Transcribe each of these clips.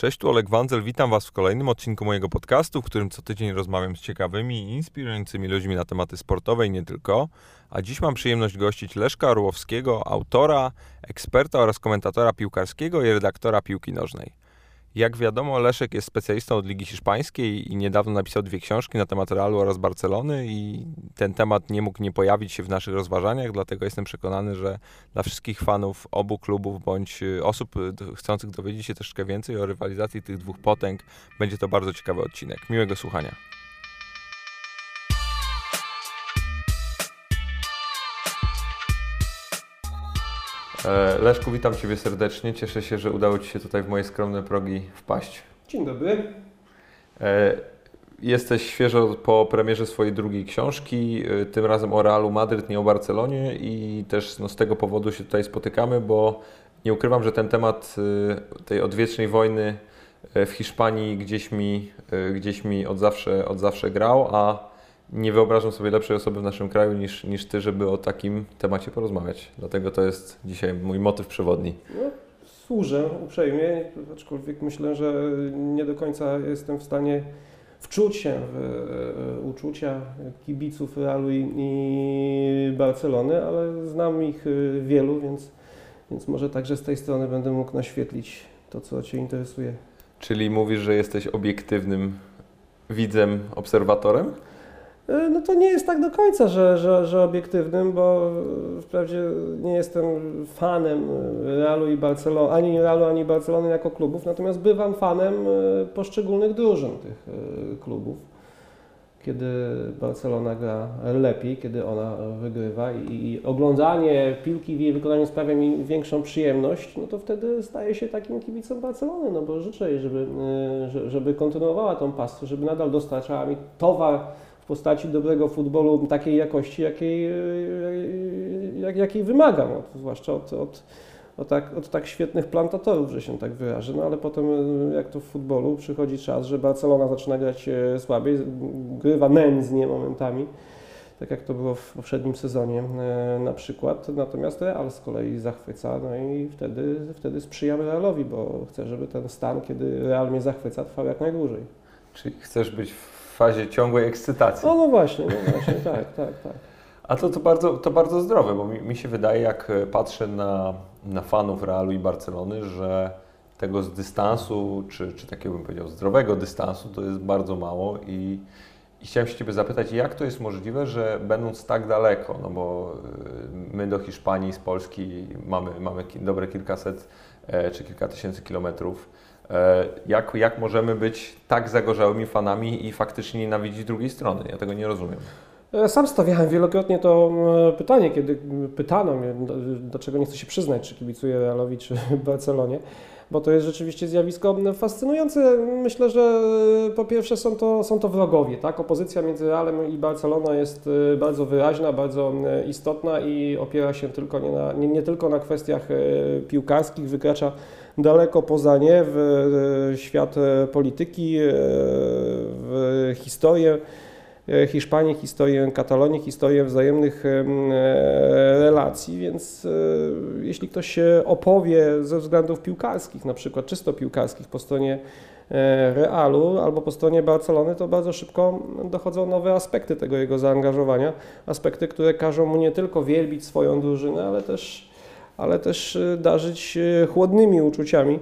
Cześć, tu Oleg Wandzel, witam Was w kolejnym odcinku mojego podcastu, w którym co tydzień rozmawiam z ciekawymi i inspirującymi ludźmi na tematy sportowe i nie tylko. A dziś mam przyjemność gościć Leszka Orłowskiego, autora, eksperta oraz komentatora piłkarskiego i redaktora piłki nożnej. Jak wiadomo, Leszek jest specjalistą od Ligi Hiszpańskiej i niedawno napisał dwie książki na temat Realu oraz Barcelony i ten temat nie mógł nie pojawić się w naszych rozważaniach, dlatego jestem przekonany, że dla wszystkich fanów obu klubów bądź y, osób y, chcących dowiedzieć się troszkę więcej o rywalizacji tych dwóch potęg będzie to bardzo ciekawy odcinek. Miłego słuchania. Leszku, witam Ciebie serdecznie. Cieszę się, że udało Ci się tutaj w moje skromne progi wpaść. Dzień dobry. E, jesteś świeżo po premierze swojej drugiej książki, e, tym razem o Realu Madryt, nie o Barcelonie i też no, z tego powodu się tutaj spotykamy, bo nie ukrywam, że ten temat tej odwiecznej wojny w Hiszpanii gdzieś mi, gdzieś mi od, zawsze, od zawsze grał, a nie wyobrażam sobie lepszej osoby w naszym kraju niż, niż Ty, żeby o takim temacie porozmawiać. Dlatego to jest dzisiaj mój motyw przewodni. No, służę uprzejmie, aczkolwiek myślę, że nie do końca jestem w stanie wczuć się w e, uczucia kibiców Realu i, i Barcelony, ale znam ich e, wielu, więc, więc może także z tej strony będę mógł naświetlić to, co Cię interesuje. Czyli mówisz, że jesteś obiektywnym widzem, obserwatorem? E, no to nie jest tak do końca, że, że, że obiektywnym, bo wprawdzie nie jestem fanem Realu i Barcelony, ani Realu, ani Barcelony jako klubów, natomiast bywam fanem e, poszczególnych drużyn tych e, klubów. Kiedy Barcelona gra lepiej, kiedy ona wygrywa i, oglądanie piłki w jej wykonaniu sprawia mi większą przyjemność, no to wtedy staje się takim kibicem Barcelony, no bo życzę jej, żeby, żeby kontynuowała tą pasję, żeby nadal dostarczała mi towar postaci dobrego futbolu takiej jakości, jakiej, e, jak, jakiej wymagam, zwłaszcza od, od, od, tak, od tak świetnych plantatorów, że się tak wyrażę. No ale potem, e, jak to w futbolu, przychodzi czas, że Barcelona zaczyna grać e, słabiej, grywa nędznie momentami, tak jak to było w poprzednim sezonie na przykład. Natomiast Real z kolei zachwyca, no i wtedy, wtedy sprzyjam Realowi, bo chcę, żeby ten stan, kiedy Real mnie zachwyca, trwał jak najdłużej. Czyli chcesz być fazie ciągłej ekscytacji. O, no właśnie, no właśnie, tak, tak, tak. A to, to, bardzo, to bardzo zdrowe, bo mi, mi się wydaje, jak patrzę na, na fanów Realu i Barcelony, że tego z dystansu, czy, czy takiego bym powiedział zdrowego dystansu, to jest bardzo mało i, i chciałem się Ciebie zapytać, jak to jest możliwe, że będąc tak daleko, no bo y, my do Hiszpanii z Polski mamy, mamy dobre kilkaset e, czy kilka tysięcy kilometrów, E, jak, jak możemy być tak zagorzałymi fanami i faktycznie nienawidzić drugiej strony? Ja tego nie rozumiem. E, sam stawiałem wielokrotnie to e, pytanie, kiedy pytano mnie, dlaczego nie chcę się przyznać, czy kibicuję Realowi, czy Barcelonie, bo to jest rzeczywiście zjawisko fascynujące. Myślę, że po pierwsze są to, są to wrogowie, tak? Opozycja między Realem i Barceloną jest bardzo wyraźna, bardzo istotna i opiera się tylko nie, na, nie, nie tylko na kwestiach piłkarskich, wykracza daleko poza nie, w świat e, polityki, e, w historię e, Hiszpanii, historię Katalonii, historię wzajemnych relacji, więc jeśli ktoś się opowie ze względów piłkarskich, na przykład czysto piłkarskich po stronie Realu albo po stronie Barcelony, to bardzo szybko dochodzą nowe aspekty tego jego zaangażowania, aspekty, które każą mu nie tylko wielbić swoją drużynę, ale też ale też y, darzyć y, chłodnymi uczuciami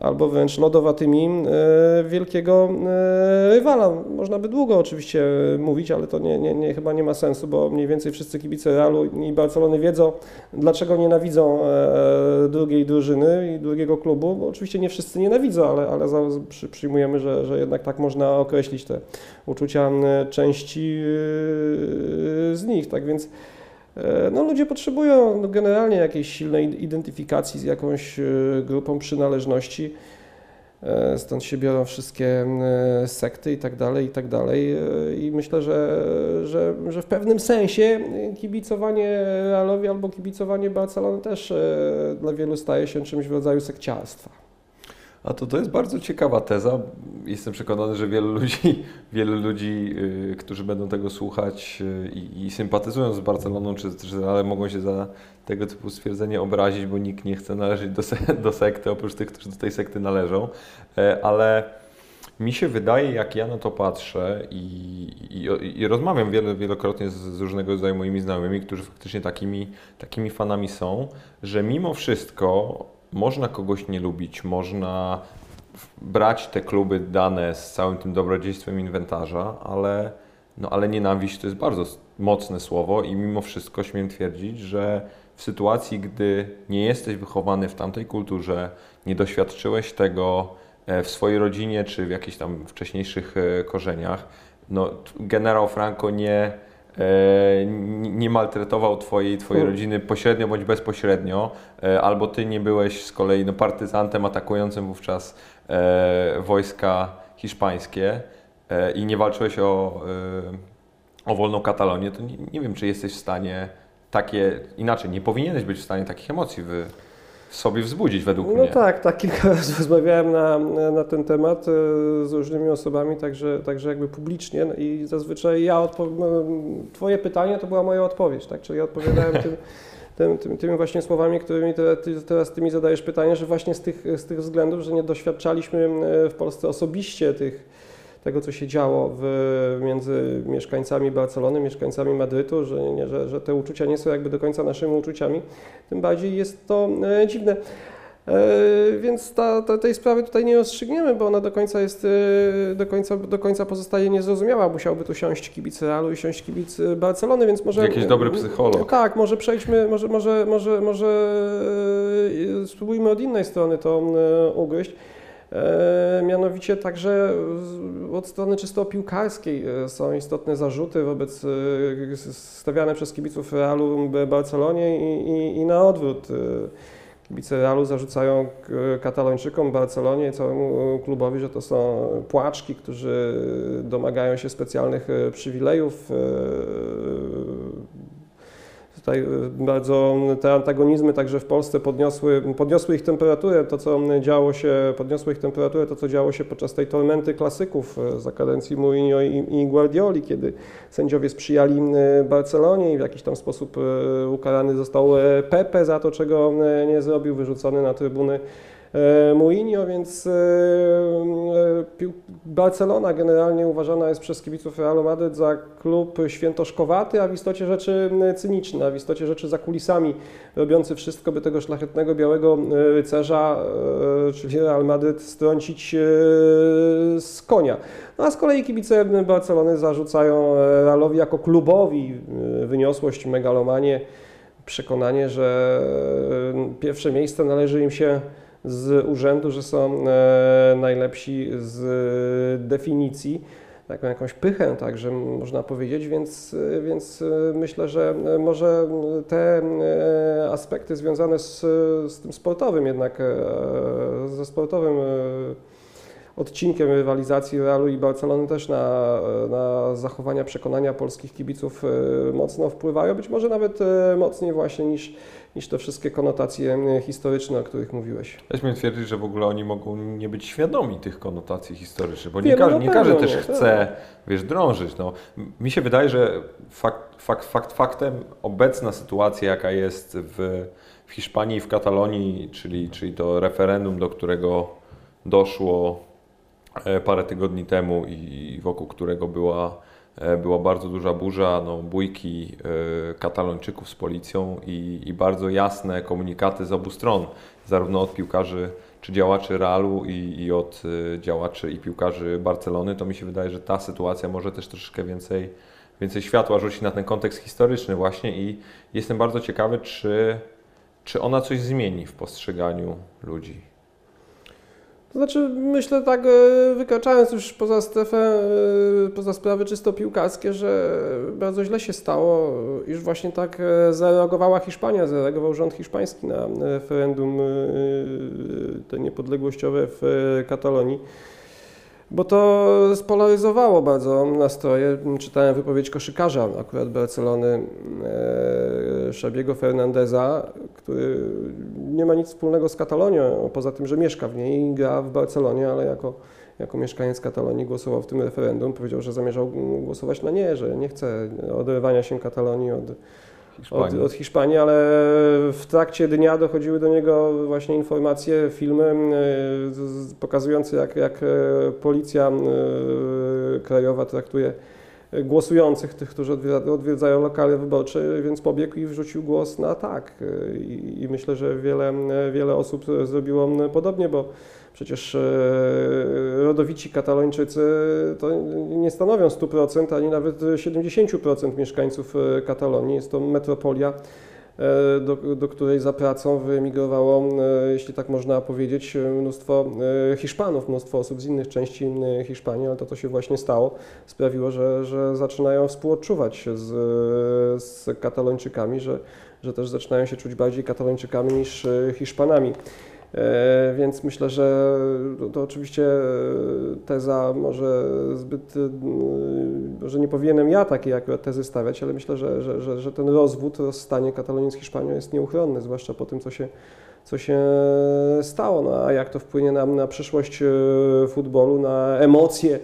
albo wręcz lodowatymi y, wielkiego rywala. Można by długo oczywiście mówić, ale to nie, nie, nie, chyba nie ma sensu, bo mniej więcej wszyscy kibice Realu i Barcelony wiedzą, dlaczego nienawidzą e, drugiej drużyny i drugiego klubu, bo oczywiście nie wszyscy nienawidzą, ale, ale przyjmujemy, że, że jednak tak można określić te uczucia części z nich. Tak więc E, no, ludzie potrzebują generalnie jakiejś silnej identyfikacji z jakąś e, grupą przynależności. E, stąd się biorą wszystkie sekty i tak dalej, i tak dalej. I myślę, że, że, że w pewnym sensie kibicowanie Realowi albo kibicowanie Barcelony też dla wielu staje się czymś w rodzaju sekciarstwa. A to, to jest bardzo ciekawa teza. Jestem przekonany, że wielu ludzi, wielu ludzi yy, którzy będą tego słuchać yy, i, sympatyzują z Barceloną, czy, czy ale mogą się za tego typu stwierdzenie obrazić, bo nikt nie chce należeć do, do sekty, oprócz tych, którzy do tej sekty należą. Yy, ale mi się wydaje, jak ja na to patrzę i, i, i rozmawiam wiele, wielokrotnie z, z, różnego rodzaju moimi znajomymi, którzy faktycznie takimi, takimi fanami są, że mimo wszystko można kogoś nie lubić, można brać te kluby dane z całym tym dobrodziejstwem inwentarza, ale, no, ale nienawiść to jest bardzo mocne słowo i mimo wszystko śmiem twierdzić, że w sytuacji, gdy nie jesteś wychowany w tamtej kulturze, nie doświadczyłeś tego e, w swojej rodzinie czy w jakichś tam wcześniejszych e, korzeniach, no, generał Franco nie nie maltretował twojej, twojej hmm. rodziny pośrednio bądź bezpośrednio, e, albo ty nie byłeś z kolei no, partyzantem atakującym wówczas e, wojska hiszpańskie i nie walczyłeś o, o wolną Katalonię, to nie, nie wiem, czy jesteś w stanie takie, inaczej, nie powinieneś być w stanie takich emocji wy, sobie wzbudzić według no mnie. No tak, tak kilka razy rozmawiałem na, na ten temat e, z różnymi osobami, także, także jakby publicznie no i zazwyczaj ja odpowiem, no, twoje pytanie to była moja odpowiedź, tak, czyli ja odpowiadałem tym, tym, tym, tymi właśnie słowami, którymi te, ty, teraz ty mi zadajesz pytanie, że właśnie z tych, z tych względów, że nie doświadczaliśmy e, w Polsce osobiście tych tego, co się działo w, między mieszkańcami Barcelony, mieszkańcami Madrytu, że, nie, że, że te uczucia nie są jakby do końca naszymi uczuciami, tym bardziej jest to e, dziwne. E, więc ta, ta, tej sprawy tutaj nie rozstrzygniemy, bo ona do końca jest, e, do końca, do końca pozostaje niezrozumiała. Musiałby tu siąść kibic Realu i siąść kibic Barcelony, więc może... Jakiś dobry psycholog. Tak, może przejdźmy, może, może, może, może spróbujmy od innej strony to ugryźć. E, mianowicie także od strony czysto piłkarskiej e, są istotne zarzuty wobec e, stawiane przez kibiców Realu Barcelonie i, i, i na odwrót. Kibice Realu zarzucają Katalończykom, Barcelonie i całemu klubowi, że to są płaczki, którzy domagają się specjalnych przywilejów Tutaj y, bardzo te antagonizmy także w Polsce podniosły, podniosły ich temperaturę, to co działo się, podniosło ich temperaturę, to co działo się podczas tej tormenty klasyków y, za kadencji Mourinho i, i Guardioli, kiedy sędziowie sprzyjali y, Barcelonie i w jakiś tam sposób ukarany został Pepe za to, czego nie zrobił, wyrzucony na trybuny Mourinho, więc e, e, Barcelona generalnie uważana jest przez kibiców Realu Madryt za klub świętoszkowaty, a w istocie rzeczy cyniczny, a w istocie rzeczy za kulisami robiący wszystko, by tego szlachetnego białego rycerza, czyli Real Madryt, strącić z konia. No a z kolei kibice Barcelony zarzucają Realowi jako klubowi wyniosłość, megalomanię, przekonanie, że pierwsze miejsce należy im się z urzędu, że są e, najlepsi z definicji, taką jakąś pychę także można powiedzieć, więc, więc myślę, że może te e, aspekty związane z, z tym sportowym jednak, e, ze sportowym odcinkiem rywalizacji Realu i Barcelony też na, na zachowania przekonania polskich kibiców mocno wpływają, być może nawet mocniej właśnie niż niż te wszystkie konotacje e, historyczne, o których mówiłeś. Weźmy twierdzić, że w ogóle oni mogą nie być świadomi tych konotacji historycznych, bo nie, każdy, nie każdy też nie, chce, tak. wiesz, drążyć. No, mi się wydaje, że fakt, fakt, fakt faktem obecna sytuacja, jaka jest w, w Hiszpanii i w Katalonii, czyli, czyli to referendum, do którego doszło e, parę tygodni temu i wokół którego była była bardzo duża burza, no, bójki e, katalończyków z policją i, i, bardzo jasne komunikaty z obu stron, zarówno od piłkarzy czy działaczy Realu i, i od e, działaczy i piłkarzy Barcelony, to mi się wydaje, że ta sytuacja może też troszeczkę więcej, więcej światła rzucić na ten kontekst historyczny właśnie i jestem bardzo ciekawy, czy, czy ona coś zmieni w postrzeganiu ludzi. To znaczy, myślę tak, e, wykraczając już poza strefę, e, poza sprawy czysto piłkarskie, że bardzo źle się stało, iż właśnie tak e, zareagowała Hiszpania, zareagował rząd hiszpański na referendum te niepodległościowe w Katalonii. Bo to spolaryzowało bardzo nastroje. Czytałem wypowiedź koszykarza akurat Barcelony, e, Szabiego Fernandeza, który nie ma nic wspólnego z Katalonią, poza tym, że mieszka w niej i gra w Barcelonie, ale jako, jako mieszkaniec Katalonii głosował w tym referendum. Powiedział, że zamierzał głosować na nie, że nie chce oderwania się Katalonii od, od, Hiszpanii. od Hiszpanii, ale w trakcie dnia dochodziły do niego właśnie informacje, filmy e, pokazujące, jak, jak e, policja e, krajowa traktuje głosujących, tych, którzy odwiedza- odwiedzają lokale wyborcze, więc pobiegł i wrzucił głos na tak. I, i myślę, że wiele, wiele osób zrobiło podobnie, bo przecież e, rodowici katalończycy to nie stanowią 100% ani nawet 70% mieszkańców e, Katalonii. Jest to metropolia, e, do, do której za pracą wyemigrowało, jeśli tak można powiedzieć, mnóstwo Hiszpanów, mnóstwo osób z innych części Hiszpanii, ale to, co się właśnie stało, sprawiło, że, że zaczynają współodczuwać z, z Katalończykami, że, że też zaczynają się czuć bardziej Katalończykami niż Hiszpanami. E, Więc myślę, że to, oczywiście e, teza może zbyt, e, może nie powinienem ja takiej akurat tezy stawiać, ale myślę, że, że, że, że ten rozwód, rozstanie Katalonii z Hiszpanią jest nieuchronny, zwłaszcza po tym, co się, co się stało. No, a jak to wpłynie na, na przyszłość futbolu, na emocje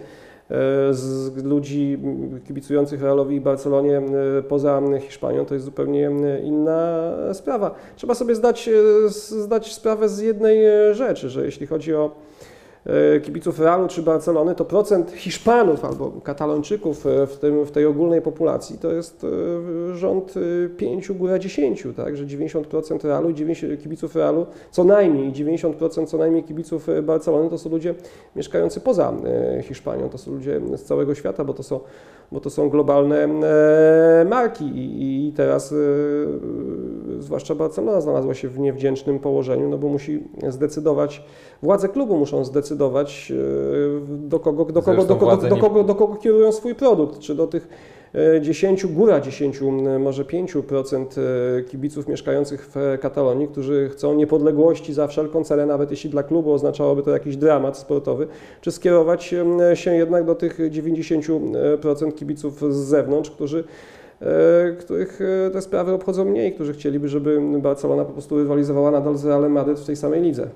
z ludzi kibicujących Realowi i Barcelonie e, poza Hiszpanią, to jest zupełnie inna sprawa. Trzeba sobie zdać, e, zdać sprawę z jednej e, rzeczy, że jeśli chodzi o e, kibiców Realu czy Barcelony, to procent Hiszpanów albo Katalończyków e, w, tym, w tej ogólnej populacji to jest e, rząd e, 5, góra 10, tak, że 90% Realu, i 90 kibiców Realu, co najmniej 90% co najmniej kibiców e, Barcelony to są ludzie mieszkający poza e, Hiszpanią, to są ludzie z całego świata, bo to są, bo to są globalne e, marki. I, i teraz e, zwłaszcza Barcelona znalazła się w niewdzięcznym położeniu, no bo musi zdecydować, władze klubu muszą zdecydować, e, do kogo, do kogo, do, kogo, do, kogo, do kogo kierują swój produkt, czy do tych e, 10, góra 10, m, może 5% e, kibiców mieszkających w Katalonii, którzy chcą niepodległości za wszelką cenę, nawet jeśli dla klubu oznaczałoby to jakiś dramat sportowy, czy skierować się jednak do tych 90% kibiców z zewnątrz, którzy e, których e, te sprawy obchodzą mniej, którzy chcieliby, żeby Barcelona po prostu rywalizowała nadal z Realem Madryt w tej samej lidze.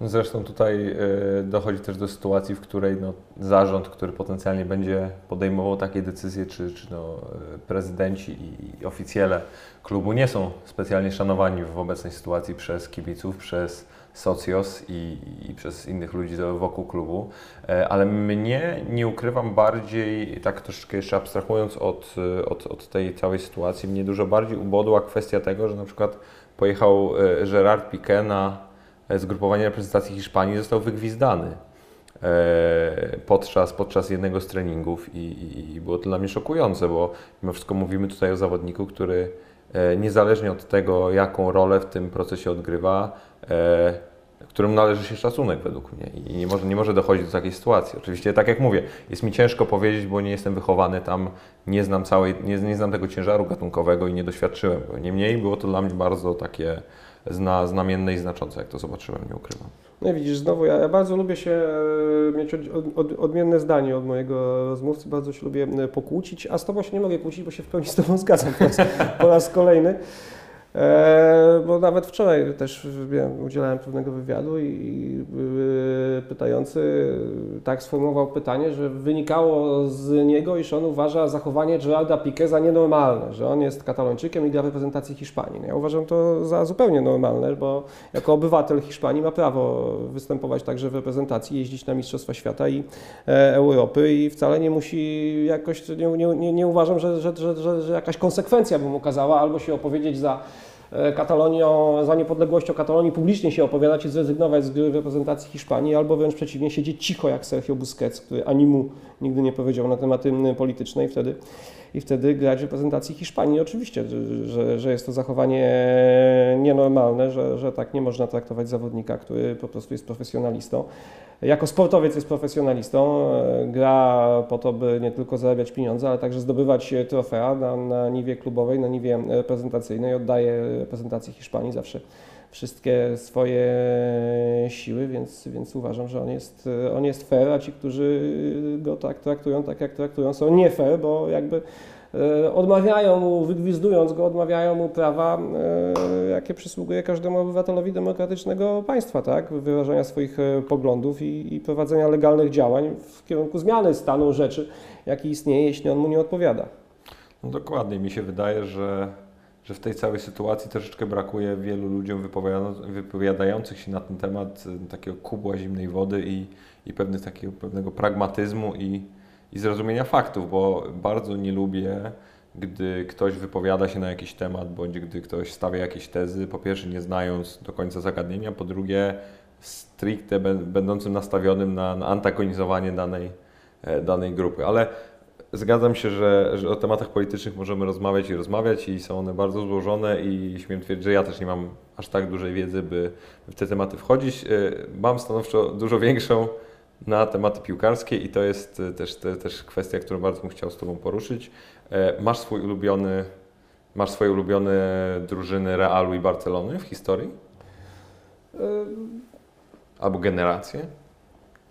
Zresztą tutaj y, dochodzi też do sytuacji, w której no, zarząd, który potencjalnie będzie podejmował takie decyzje, czy, czy no, y, prezydenci i, oficjele klubu nie są specjalnie szanowani w obecnej sytuacji przez kibiców, przez socios i, i przez innych ludzi wokół klubu. E, Ale mnie, nie ukrywam, bardziej, tak troszeczkę jeszcze abstrahując od, y, od, od tej całej sytuacji, mnie dużo bardziej ubodła kwestia tego, że na przykład pojechał Gerard Piqué na e, zgrupowanie reprezentacji Hiszpanii został wygwizdany e, podczas, podczas jednego z treningów i, i, było to dla mnie szokujące, bo mimo wszystko mówimy tutaj o zawodniku, który e, niezależnie od tego, jaką rolę w tym procesie odgrywa, którym należy się szacunek według mnie i nie może, nie może dochodzić do takiej sytuacji. Oczywiście, tak jak mówię, jest mi ciężko powiedzieć, bo nie jestem wychowany tam, nie znam całej, nie, nie znam tego ciężaru gatunkowego i nie doświadczyłem go. Niemniej było to dla mnie bardzo takie zna, znamienne i znaczące, jak to zobaczyłem, nie ukrywam. No i widzisz, znowu ja, ja bardzo lubię się e, mieć od, od, odmienne zdanie od mojego rozmówcy, bardzo się lubię e, pokłócić, a z Tobą się nie mogę kłócić, bo się w pełni z Tobą zgadzam po raz, po raz kolejny. E, bo nawet wczoraj też udzielałem pewnego wywiadu i e, pytający tak sformułował pytanie, że wynikało z niego, iż on uważa zachowanie Gerarda Piqué za nienormalne, że on jest katalończykiem i gra reprezentacji Hiszpanii. No Ja uważam to za zupełnie normalne, bo jako obywatel Hiszpanii ma prawo występować także w reprezentacji, jeździć na Mistrzostwa Świata i e, Europy i wcale nie musi jakoś, nie, nie, nie, uważam, że, że, że, że, jakaś konsekwencja by mu kazała albo się opowiedzieć za Katalonią, za niepodległością Katalonii, publicznie się opowiadać i zrezygnować z gry reprezentacji Hiszpanii, albo wręcz przeciwnie, siedzieć cicho jak Sergio Busquets, który ani mu nigdy nie powiedział na tematy polityczne i wtedy, i wtedy grać w reprezentacji Hiszpanii. Oczywiście, że, że, jest to zachowanie nienormalne, że, że tak nie można traktować zawodnika, który po prostu jest profesjonalistą. Jako sportowiec jest profesjonalistą, e, gra po to, by nie tylko zarabiać pieniądze, ale także zdobywać trofea na, na niwie klubowej, na niwie reprezentacyjnej. Oddaje reprezentacji Hiszpanii zawsze wszystkie swoje siły, więc, więc uważam, że on jest, on jest fair, a ci, którzy go tak traktują, tak jak traktują, są nie fair, bo jakby e, odmawiają mu, wygwizdując go, odmawiają mu prawa, e, jakie przysługuje każdemu obywatelowi demokratycznego państwa, tak? Wyrażania swoich e, poglądów i, i prowadzenia legalnych działań w kierunku zmiany stanu rzeczy, jaki istnieje, jeśli on mu nie odpowiada. No dokładnie, mi się wydaje, że że w tej całej sytuacji troszeczkę brakuje wielu ludziom wypowiadających się na ten temat y, takiego kubła zimnej wody i, i pewnych, takiego, pewnego pragmatyzmu i, i zrozumienia faktów, bo bardzo nie lubię, gdy ktoś wypowiada się na jakiś temat, bądź gdy ktoś stawia jakieś tezy, po pierwsze nie znając do końca zagadnienia, po drugie stricte będącym nastawionym na, na antagonizowanie danej, e, danej grupy. Ale Zgadzam się, że, że, o tematach politycznych możemy rozmawiać i rozmawiać i są one bardzo złożone i śmiem twierdzić, że ja też nie mam aż tak dużej wiedzy, by w te tematy wchodzić. E, mam stanowczo dużo większą na tematy piłkarskie i to jest e, też, to, też kwestia, którą bardzo bym chciał z Tobą poruszyć. E, masz swój ulubiony, masz swoje ulubione drużyny Realu i Barcelony w historii? Albo generacje?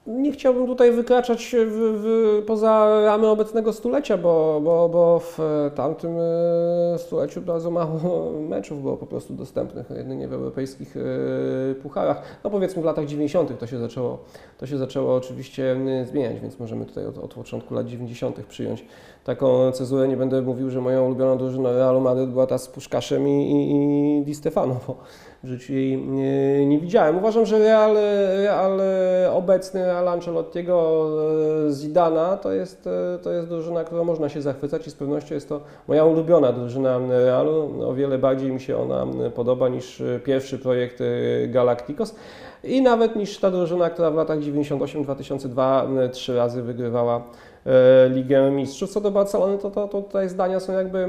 Nie chciałbym tutaj wykraczać w, w, poza ramy obecnego stulecia, bo, bo, bo w tamtym e, stuleciu bardzo mało meczów było po prostu dostępnych, jedynie w europejskich e, pucharach. No powiedzmy w latach 90. to się zaczęło, to się zaczęło oczywiście zmieniać, więc możemy tutaj od, od początku lat 90. przyjąć taką cezurę. Nie będę mówił, że moją ulubioną drużyną Realu Madryt była ta z Puszkaszem i, i, i Di Stefano, bo w życiu jej nie, nie widziałem. Uważam, że Real, Real obecny Real Ancelottiego e, Zidana to jest, e, to jest drużyna, którą można się zachwycać i z pewnością jest to moja ulubiona drużyna Realu. O wiele bardziej mi się ona podoba niż pierwszy projekt e, Galacticos i nawet niż ta drużyna, która w latach 98-2002 trzy razy wygrywała Ligę Mistrzów. Co do Barcelony, to, to, to tutaj zdania są jakby e,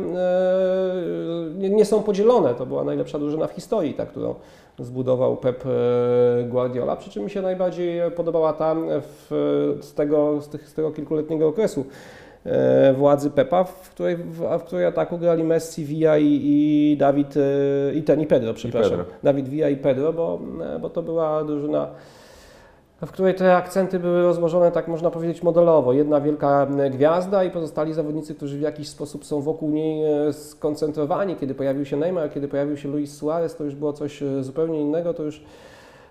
nie, nie, są podzielone. To była najlepsza drużyna w historii, ta, którą zbudował Pep e, Guardiola. Przy czym mi się najbardziej podobała ta w, z, tego, z, tych, z tego kilkuletniego okresu władzy Pepa, w której, w, w której ataku grali Messi, Villa i, i Dawid, i ten, i Pedro, przepraszam. I Pedro. Dawid Villa i Pedro, bo, bo to była drużyna w której te akcenty były rozłożone, tak można powiedzieć, modelowo. Jedna wielka gwiazda i pozostali zawodnicy, którzy w jakiś sposób są wokół niej e, skoncentrowani. Kiedy pojawił się Neymar, kiedy pojawił się Luis Suarez, to już było coś e, zupełnie innego, to już,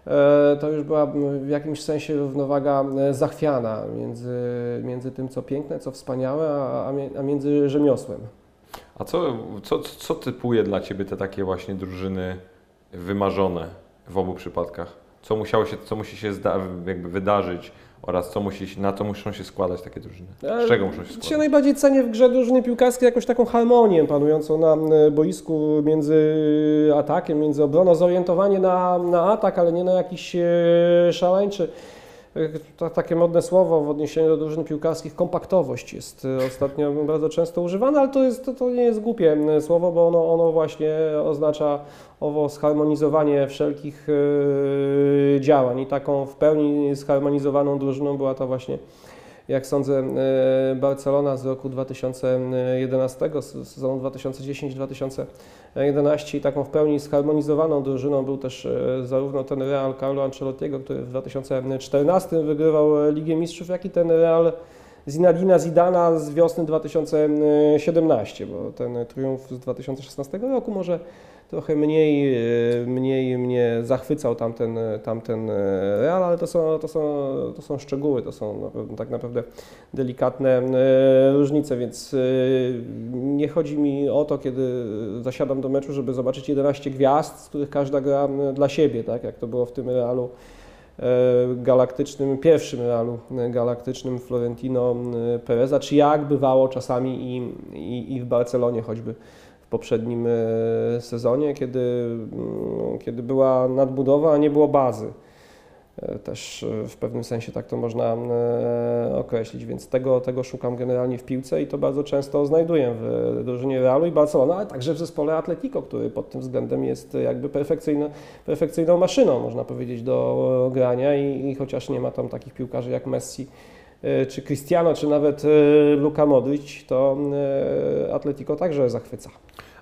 e, to już była w jakimś sensie równowaga zachwiana między, między tym, co piękne, co wspaniałe, a, a między rzemiosłem. A co, co, co typuje dla Ciebie te takie właśnie drużyny wymarzone w obu przypadkach? Co musiało się, co musi się jakby wydarzyć oraz co musi, na co muszą się składać takie drużyny? Z czego muszą się składać? Ja najbardziej cenię w grze drużyny piłkarskiej jakąś taką harmonię panującą na boisku między atakiem, między obroną, zorientowanie na, na atak, ale nie na jakiś e, szaleńczy to takie modne słowo w odniesieniu do drużyn piłkarskich, kompaktowość jest e, ostatnio bardzo często używane, ale to, jest, to, to nie jest głupie słowo, bo ono, ono właśnie oznacza owo zharmonizowanie wszelkich yy, działań i taką w pełni zharmonizowaną drużyną była to właśnie jak sądzę, e, Barcelona z roku 2011, sezonu 2010-2011 i taką w pełni zharmonizowaną drużyną był też e, zarówno ten Real Carlo Ancelottiego, który w 2014 wygrywał Ligę Mistrzów, jak i ten Real Zinadina Zidana z wiosny 2017, bo ten triumf z 2016 roku może trochę mniej, e, mniej mnie zachwycał tamten, tamten e, Real, ale to są, to, są, to są szczegóły, to są tak naprawdę delikatne e, różnice, więc nie chodzi mi o to, kiedy zasiadam do meczu, żeby zobaczyć 11 gwiazd, z których każda gra dla siebie, tak? Jak to było w tym Realu galaktycznym, pierwszym Realu galaktycznym Florentino Pereza, czy jak bywało czasami i, i, i w Barcelonie choćby w poprzednim e, sezonie, kiedy, mm, kiedy była nadbudowa, a nie było bazy. E, też e, w pewnym sensie tak to można określić, więc tego, tego szukam generalnie w piłce i to bardzo często znajduję w drużynie Realu i Barcelona, ale także w zespole Atletico, który pod tym względem jest jakby perfekcyjną, perfekcyjną maszyną, można powiedzieć, do grania i, i chociaż nie ma tam takich piłkarzy jak Messi, czy Cristiano, czy nawet Luka Modric, to Atletico także zachwyca.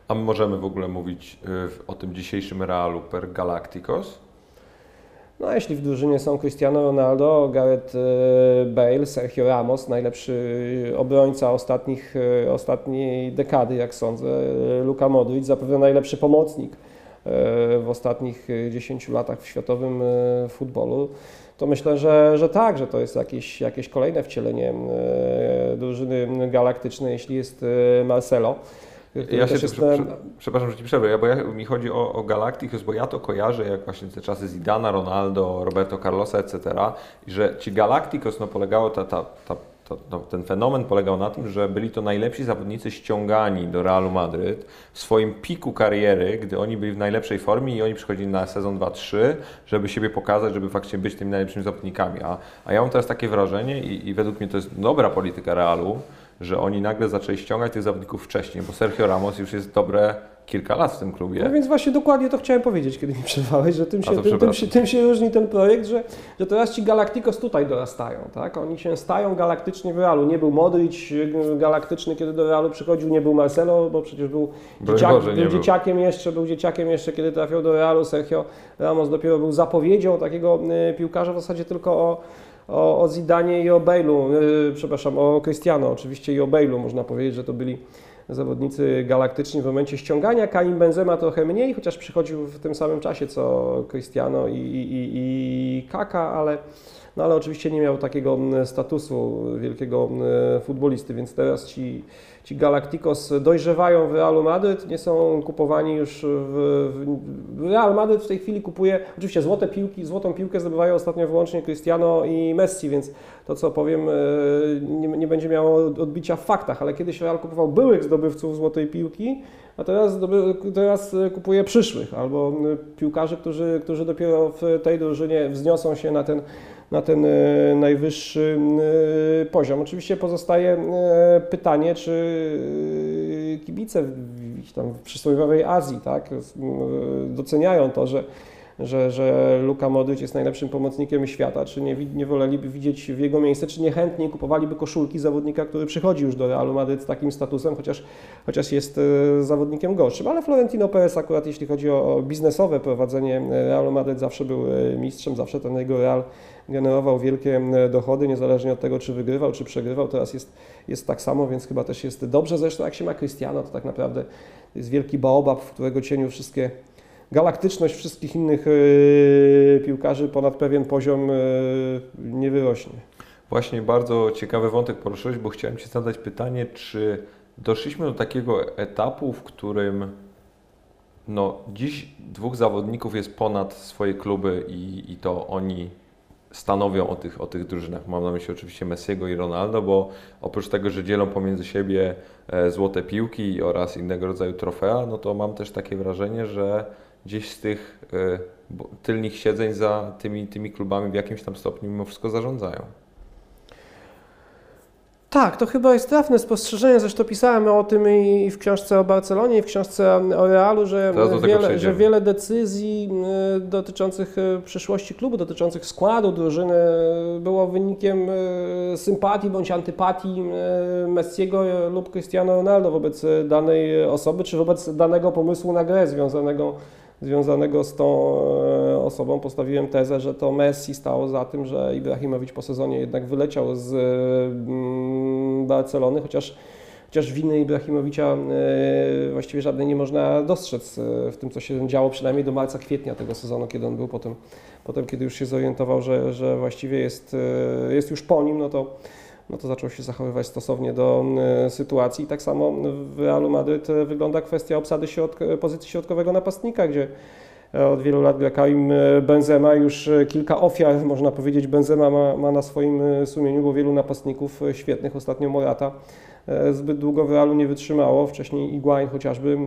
A możemy w ogóle mówić o tym dzisiejszym Realu per Galacticos? No, jeśli w drużynie są Cristiano Ronaldo, Gareth e, Bale, Sergio Ramos, najlepszy obrońca ostatnich, e, ostatniej dekady, jak sądzę, e, Luka Modric, zapewne najlepszy pomocnik w ostatnich 10 latach w światowym futbolu, to myślę, że, że tak, że to jest jakieś, jakieś kolejne wcielenie drużyny galaktycznej, jeśli jest Marcelo. Ja się jest... prze, przepraszam, że Ci przerwę, bo ja, mi chodzi o, o Galacticos, bo ja to kojarzę jak właśnie te czasy Zidana, Ronaldo, Roberto Carlosa, etc. I że ci Galacticos, no polegało ta, ta, ta to, to, ten fenomen polegał na tym, że byli to najlepsi zawodnicy ściągani do Realu Madryt w swoim piku kariery, gdy oni byli w najlepszej formie i oni przychodzili na sezon 2-3, żeby siebie pokazać, żeby faktycznie być tymi najlepszymi zawodnikami. A, a ja mam teraz takie wrażenie i, i według mnie to jest dobra polityka Realu, że oni nagle zaczęli ściągać tych zawodników wcześniej, bo Sergio Ramos już jest dobre kilka lat w tym klubie. No więc właśnie dokładnie to chciałem powiedzieć, kiedy mi przerwałeś, że tym się, tym, tym, się, tym się różni ten projekt, że, że teraz ci Galacticos tutaj dorastają, tak? Oni się stają galaktycznie w Realu. Nie był Modric y, galaktyczny, kiedy do Realu przychodził, nie był Marcelo, bo przecież był, dzieciak, Boże, był dzieciakiem był. jeszcze, był dzieciakiem jeszcze, kiedy trafiał do Realu. Sergio Ramos dopiero był zapowiedzią takiego y, piłkarza w zasadzie tylko o o, o Zidanie i o Bale'u, yy, przepraszam, o Cristiano oczywiście i o Bale'u. Można powiedzieć, że to byli zawodnicy galaktyczni w momencie ściągania. Karim Benzema trochę mniej, chociaż przychodził w tym samym czasie co Cristiano i, i, i Kaka, ale, no ale oczywiście nie miał takiego statusu wielkiego futbolisty, więc teraz ci ci Galacticos dojrzewają w Realu Madryt, nie są kupowani już w, w Real Madryt w tej chwili kupuje, oczywiście złote piłki, złotą piłkę zdobywają ostatnio wyłącznie Cristiano i Messi, więc to co powiem e, nie, nie będzie miało odbicia w faktach, ale kiedyś Real kupował byłych zdobywców złotej piłki, a teraz, teraz kupuje przyszłych albo piłkarzy, którzy, którzy dopiero w tej drużynie wzniosą się na ten na ten e, najwyższy e, poziom. Oczywiście pozostaje e, pytanie, czy kibice w, tam w przysłowiowej Azji tak, doceniają to, że że, że Luka Modric jest najlepszym pomocnikiem świata, czy nie, nie woleliby widzieć w jego miejsce, czy niechętnie kupowaliby koszulki zawodnika, który przychodzi już do Realu Madryt z takim statusem, chociaż, chociaż jest e, zawodnikiem gorszym. Ale Florentino Perez akurat jeśli chodzi o, o biznesowe prowadzenie Realu Madryt zawsze był e, mistrzem, zawsze ten jego Real generował wielkie dochody, niezależnie od tego, czy wygrywał, czy przegrywał. Teraz jest, jest tak samo, więc chyba też jest dobrze. Zresztą jak się ma Cristiano, to tak naprawdę jest wielki baobab, w którego cieniu wszystkie galaktyczność wszystkich innych e, piłkarzy ponad pewien poziom e, nie wyrośnie. Właśnie bardzo ciekawy wątek poruszyłeś, bo chciałem Ci zadać pytanie, czy doszliśmy do takiego etapu, w którym no, dziś dwóch zawodników jest ponad swoje kluby i, i to oni stanowią o tych, o tych drużynach. Mam na myśli oczywiście Messiego i Ronaldo, bo oprócz tego, że dzielą pomiędzy siebie e, złote piłki oraz innego rodzaju trofea, no to mam też takie wrażenie, że gdzieś z tych y, tylnych siedzeń za tymi, tymi klubami w jakimś tam stopniu mimo wszystko zarządzają. Tak, to chyba jest trafne spostrzeżenie, zresztą pisałem o tym i w książce o Barcelonie, i w książce o Realu, że wiele, że wiele decyzji y, dotyczących y, przyszłości klubu, dotyczących składu drużyny było wynikiem sympatii bądź antypatii Messiego lub Cristiano Ronaldo wobec danej osoby, czy wobec danego pomysłu na grę związanego związanego z tą e, osobą postawiłem tezę, że to Messi stało za tym, że Ibrahimowicz po sezonie jednak wyleciał z mm, Barcelony, chociaż chociaż winy Ibrahimowicza e, właściwie żadnej nie można dostrzec e, w tym, co się działo przynajmniej do marca, kwietnia tego sezonu, kiedy on był potem, potem kiedy już się zorientował, że, że właściwie jest, jest już po nim, no to no to zaczął się zachowywać stosownie do e, sytuacji. Tak samo w Realu Madryt e, wygląda kwestia obsady środk pozycji środkowego napastnika, gdzie e, od wielu lat gra Karim Benzema, już kilka ofiar, można powiedzieć, Benzema ma, ma na swoim sumieniu, bo wielu napastników świetnych, ostatnio Morata, zbyt długo w Realu nie wytrzymało, wcześniej Iguain chociażby,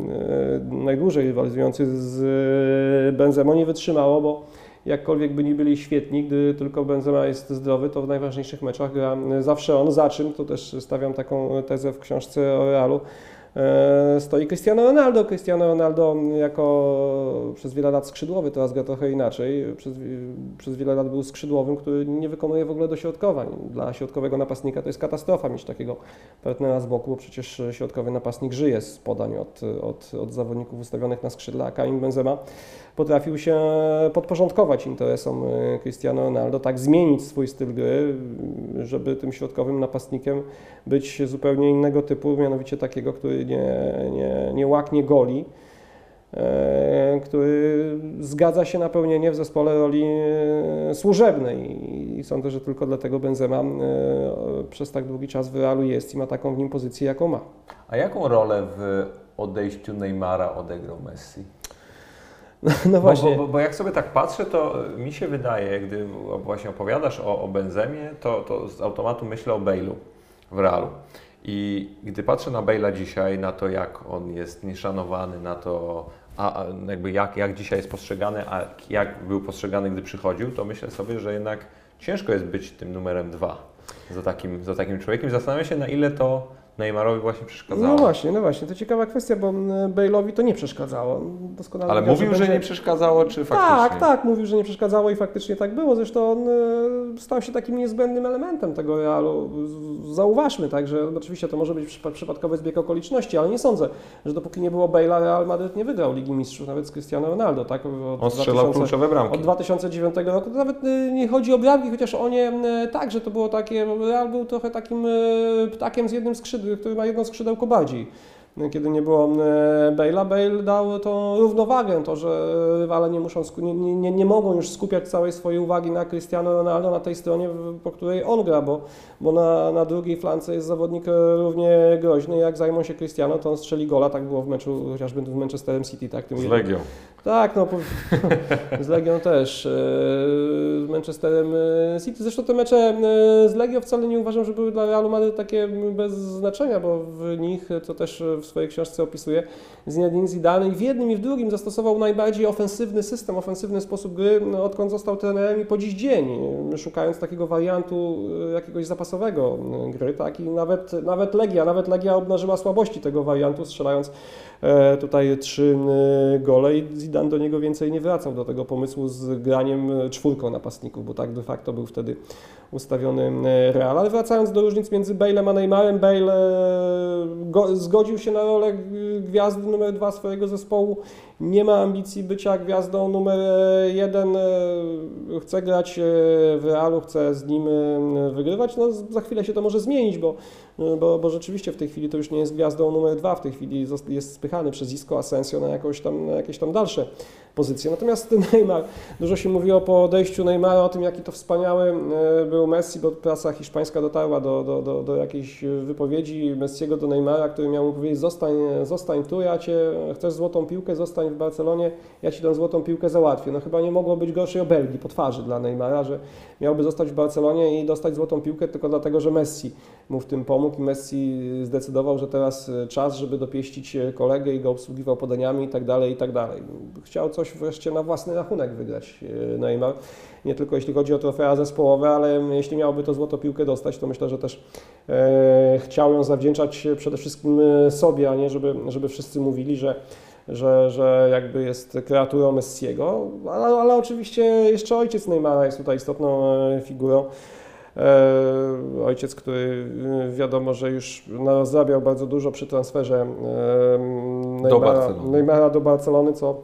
najdłużej rywalizujący z Benzemą, nie wytrzymało, bo jakkolwiek by nie byli świetni, gdy tylko Benzema jest zdrowy, to w najważniejszych meczach gra zawsze on. Za czym, to też stawiam taką tezę w książce o Realu, e, stoi Cristiano Ronaldo. Cristiano Ronaldo jako przez wiele lat skrzydłowy, teraz gra trochę inaczej. Przez, przez wiele lat był skrzydłowym, który nie wykonuje w ogóle dośrodkowań. Dla środkowego napastnika to jest katastrofa mieć takiego partnera z boku, bo przecież środkowy napastnik żyje z podań od, od, od zawodników ustawionych na skrzydle, a Karim Benzema potrafił się podporządkować interesom e, Cristiano Ronaldo, tak zmienić swój styl gry, żeby tym środkowym napastnikiem być zupełnie innego typu, mianowicie takiego, który nie, nie, nie łaknie goli, e, który zgadza się na pełnienie w zespole roli e, służebnej i sądzę, że tylko dlatego Benzema przez tak długi czas w Realu jest i ma taką w nim pozycję, jaką ma. A jaką rolę w odejściu Neymara odegrał Messi? No właśnie. Bo, bo, bo, jak sobie tak patrzę, to mi się wydaje, gdy właśnie opowiadasz o, o Benzemie, to, to z automatu myślę o Bale'u w Realu. I gdy patrzę na Bale'a dzisiaj, na to jak on jest nieszanowany, na to a, jakby jak, jak dzisiaj jest postrzegany, a jak był postrzegany, gdy przychodził, to myślę sobie, że jednak ciężko jest być tym numerem dwa za takim, za takim człowiekiem. Zastanawiam się, na ile to Neymarowi właśnie przeszkadzało. No właśnie, no właśnie, to ciekawa kwestia, bo Bale'owi to nie przeszkadzało. Doskonale Ale mówił, że, będzie... nie przeszkadzało, czy faktycznie? Tak, tak, mówił, że nie przeszkadzało i faktycznie tak było. Zresztą on e, stał się takim niezbędnym elementem tego Realu. Zauważmy, tak, że oczywiście to może być przypadkowy zbieg okoliczności, ale nie sądzę, że dopóki nie było Bale'a, Real Madrid nie wygrał Ligi Mistrzów, nawet z Cristiano Ronaldo. Tak? Od on strzelał 2000, kluczowe bramki. Od 2009 roku to nawet e, nie chodzi o bramki, chociaż o nie tak, że to było takie, Real był trochę takim e, ptakiem z jednym skrzydłem, który ma jedno skrzydełko bardziej. Kiedy nie było e, Bale'a, Bale dał tą równowagę, to, że rywale nie, muszą, nie, nie, nie mogą już skupiać całej swojej uwagi na Cristiano Ronaldo, na tej stronie, po której on gra, bo, bo na, na drugiej flance jest zawodnik równie groźny, jak zajmą się Cristiano, to on strzeli gola, tak było w meczu chociażby w Manchesterem City. Tak, tym z Legią. Tak, no z Legią też. E, z Manchesterem e, City. Zresztą te mecze z Legią wcale nie uważam, że były dla Realu Madryt takie bez znaczenia, bo w nich, to też w w swojej książce opisuje, Zinedine Zidane i w jednym i w drugim zastosował najbardziej ofensywny system, ofensywny sposób gry, no, odkąd został trenerem i po dziś dzień, szukając takiego wariantu e, jakiegoś zapasowego e, gry, tak, i nawet, nawet Legia, nawet Legia obnażyła słabości tego wariantu, strzelając tutaj trzy gole i Zidane do niego więcej nie wracał, do tego pomysłu z graniem czwórką napastników, bo tak de facto był wtedy ustawiony Real. Ale wracając do różnic między Bale'em a Neymarem, Bale zgodził się na rolę gwiazdy numer dwa swojego zespołu. Nie ma ambicji bycia gwiazdą numer jeden. Chce grać w Realu, chce z nim wygrywać. No, za chwilę się to może zmienić, bo, bo, bo rzeczywiście w tej chwili to już nie jest gwiazdą numer dwa. W tej chwili jest spychany przez Isco Asensio na, jakąś tam, na jakieś tam dalsze pozycję. Natomiast Neymar, dużo się mówiło po odejściu Neymara o tym, jaki to wspaniały był Messi, bo prasa hiszpańska dotarła do, do, do, do jakiejś wypowiedzi Messiego do Neymara, który miał mu powiedzieć zostań, zostań tu, ja cię, chcesz złotą piłkę, zostań w Barcelonie, ja ci tę złotą piłkę załatwię. No chyba nie mogło być gorszej obelgi po twarzy dla Neymara, że miałby zostać w Barcelonie i dostać złotą piłkę tylko dlatego, że Messi mu w tym pomógł i Messi zdecydował, że teraz czas, żeby dopieścić kolegę i go obsługiwał podaniami i tak dalej, i tak dalej. Chciał coś wreszcie na własny rachunek wygrać e, Neymar. Nie tylko jeśli chodzi o trofea zespołowe, ale jeśli miałby to złotą piłkę dostać, to myślę, że też e, chciał ją zawdzięczać przede wszystkim e, sobie, a nie żeby, żeby wszyscy mówili, że że, że jakby jest kreaturą Messiego, ale, ale oczywiście jeszcze ojciec Neymara jest tutaj istotną figurą. Ojciec, który wiadomo, że już zarabiał bardzo dużo przy transferze Neymara do, Neymara do Barcelony, co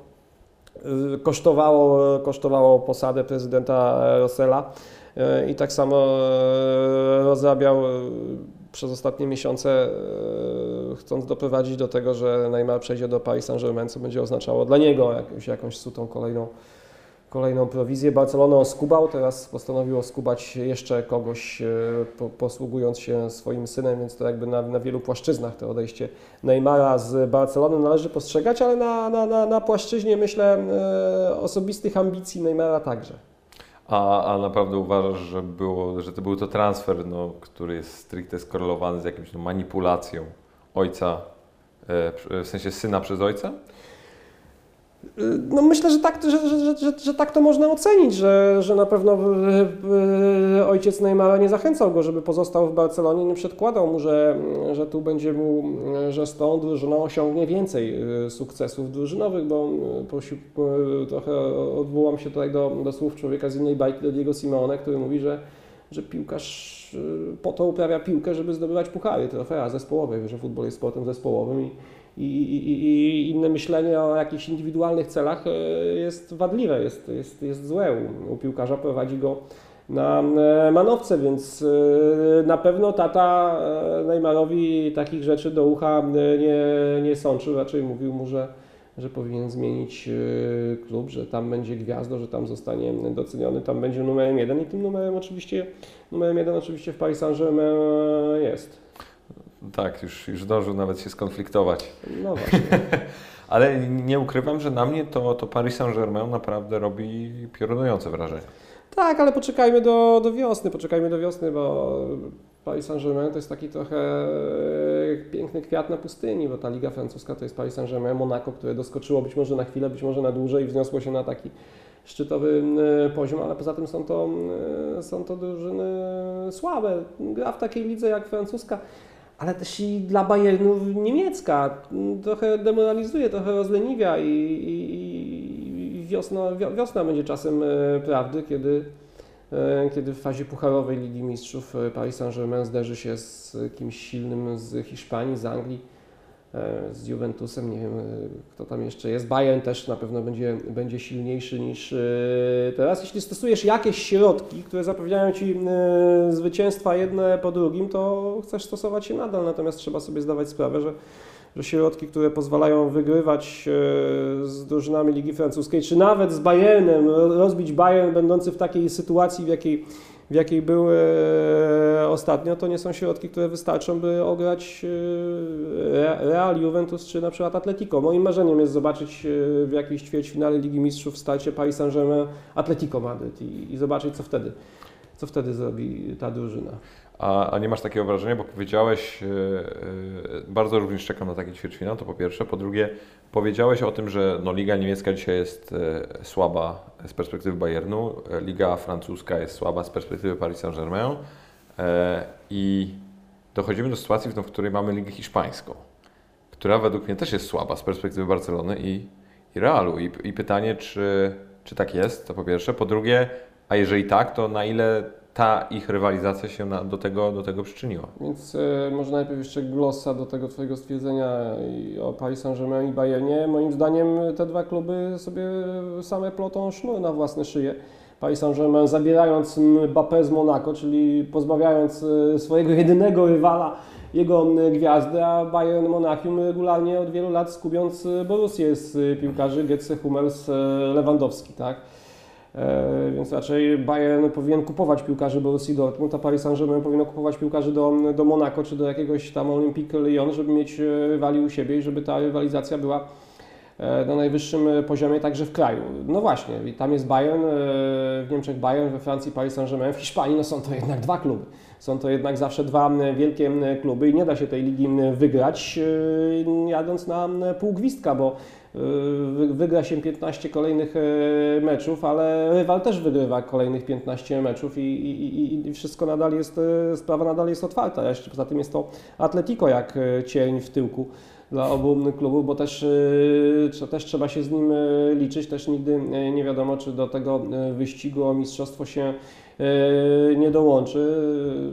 kosztowało, kosztowało posadę prezydenta Rosella y, i tak samo rozrabiał przez ostatnie miesiące, chcąc doprowadzić do tego, że Neymar przejdzie do Paris Saint-Germain, co będzie oznaczało dla niego jakąś, jakąś sutą kolejną kolejną prowizję. Barcelona oskubał, teraz postanowił oskubać jeszcze kogoś, e, po, posługując się swoim synem, więc to jakby na, na wielu płaszczyznach to odejście Neymara z Barcelony należy postrzegać, ale na, na, na, na płaszczyźnie, myślę, e, osobistych ambicji Neymara także. A, a naprawdę uważasz, że, było, że to był to transfer, no, który jest stricte skorelowany z jakąś no, manipulacją ojca, e, w sensie syna przez ojca? No myślę, że tak, że, że, że, że, tak to można ocenić, że, że na pewno ojciec Neymara nie zachęcał go, żeby pozostał w Barcelonie, nie przedkładał mu, że, że tu będzie mu, że z tą drużyną osiągnie więcej sukcesów drużynowych, bo prosił, trochę odwołam się tutaj do, do słów człowieka z innej bajki, do Diego Simeone, który mówi, że, że piłkarz po to uprawia piłkę, żeby zdobywać puchary, trofea zespołowe, że futbol jest sportem zespołowym i i, i, i, inne myślenie o jakichś indywidualnych celach e, jest wadliwe, jest, jest, jest złe. U, u piłkarza prowadzi go na e, manowce, więc e, na pewno tata Neymarowi takich rzeczy do ucha nie, nie sączył, raczej mówił mu, że, że powinien zmienić klub, że tam będzie gwiazdo, że tam zostanie doceniony, tam będzie numerem jeden i tym numerem oczywiście, numerem jeden oczywiście w Paris Saint-Germain jest. Tak, już, już zdążył nawet się skonfliktować. No właśnie. Ale nie ukrywam, że na mnie to, to Paris Saint-Germain naprawdę robi piorunujące wrażenie. Tak, ale poczekajmy do, do wiosny, poczekajmy do wiosny, bo Paris Saint-Germain to jest taki trochę e, piękny kwiat na pustyni, bo ta Liga Francuska to jest Paris Saint-Germain, Monaco, które doskoczyło być może na chwilę, być może na dłużej i wzniosło się na taki szczytowy e, poziom, ale poza tym są to, e, są to drużyny słabe. Gra w takiej lidze jak francuska ale też i dla Bayernu niemiecka. Trochę demoralizuje, trochę rozleniwia i, i, i wiosna, wiosna będzie czasem prawdy, kiedy, kiedy w fazie pucharowej Ligi Mistrzów e, Paris Saint-Germain zderzy się z kimś silnym z Hiszpanii, z Anglii E, z Juventusem, nie wiem e, kto tam jeszcze jest. Bayern też na pewno będzie, będzie silniejszy niż e, teraz. Jeśli stosujesz jakieś środki, które zapewniają Ci zwycięstwa jedne po drugim, to chcesz stosować je nadal, natomiast trzeba sobie zdawać sprawę, że że środki, które pozwalają wygrywać z drużynami Ligi Francuskiej, czy nawet z Bayernem, rozbić Bayern będący w takiej sytuacji, w jakiej w jakiej były e, ostatnio, to nie są środki, które wystarczą, by ograć e, Real, Juventus czy na przykład Atletico. Moim marzeniem jest zobaczyć e, w jakiejś ćwierćfinale Ligi Mistrzów starcie Paris Saint-Germain Atletico Madryt i, i zobaczyć co wtedy, co wtedy zrobi ta drużyna. A, a, nie masz takiego wrażenia, bo powiedziałeś, yy, yy, bardzo również czekam na taki ćwierćfinał, to po pierwsze. Po drugie, powiedziałeś o tym, że no, Liga Niemiecka dzisiaj jest yy, słaba z perspektywy Bayernu, Liga Francuska jest słaba z perspektywy Paris Saint-Germain i dochodzimy do sytuacji, w której mamy Ligę Hiszpańską, która według mnie też jest słaba z perspektywy Barcelony i, i Realu. I, I pytanie, czy, czy tak jest, to po pierwsze. Po drugie, a jeżeli tak, to na ile ta ich rywalizacja się na, do, tego, do tego przyczyniła. Więc e, może najpierw jeszcze glosa do tego Twojego stwierdzenia o Paris Saint-Germain i Bayernie. Moim zdaniem te dwa kluby sobie same plotą sznur na własne szyje. Paris Saint-Germain zabierając Mbappé z Monaco, czyli pozbawiając e, swojego jedynego rywala jego gwiazdy, a Bayern Monachium regularnie od wielu lat skubiąc Borussię z piłkarzy Getze, Hummels, e, Lewandowski, tak? E, więc raczej Bayern powinien kupować piłkarzy Borussii Dortmund, a Paris Saint-Germain powinien kupować piłkarzy do, do Monaco czy do jakiegoś tam Olympique Lyon, żeby mieć e, rywali u siebie i żeby ta rywalizacja była e, na najwyższym poziomie także w kraju. No właśnie, tam jest Bayern, w Niemczech Bayern, we Francji Paris Saint-Germain, w Hiszpanii no są to jednak dwa kluby. Są to jednak zawsze dwa wielkie kluby i nie da się tej ligi wygrać jadąc na pół gwizdka, bo wygra się 15 kolejnych e, meczów, ale rywal też wygrywa kolejnych 15 meczów i, i, i wszystko nadal jest, e, sprawa nadal jest otwarta. Poza tym jest to Atletico jak e, cień w tyłku dla obu klubów, bo też, też trzeba się z nim liczyć. Też nigdy nie wiadomo, czy do tego wyścigu o mistrzostwo się nie dołączy.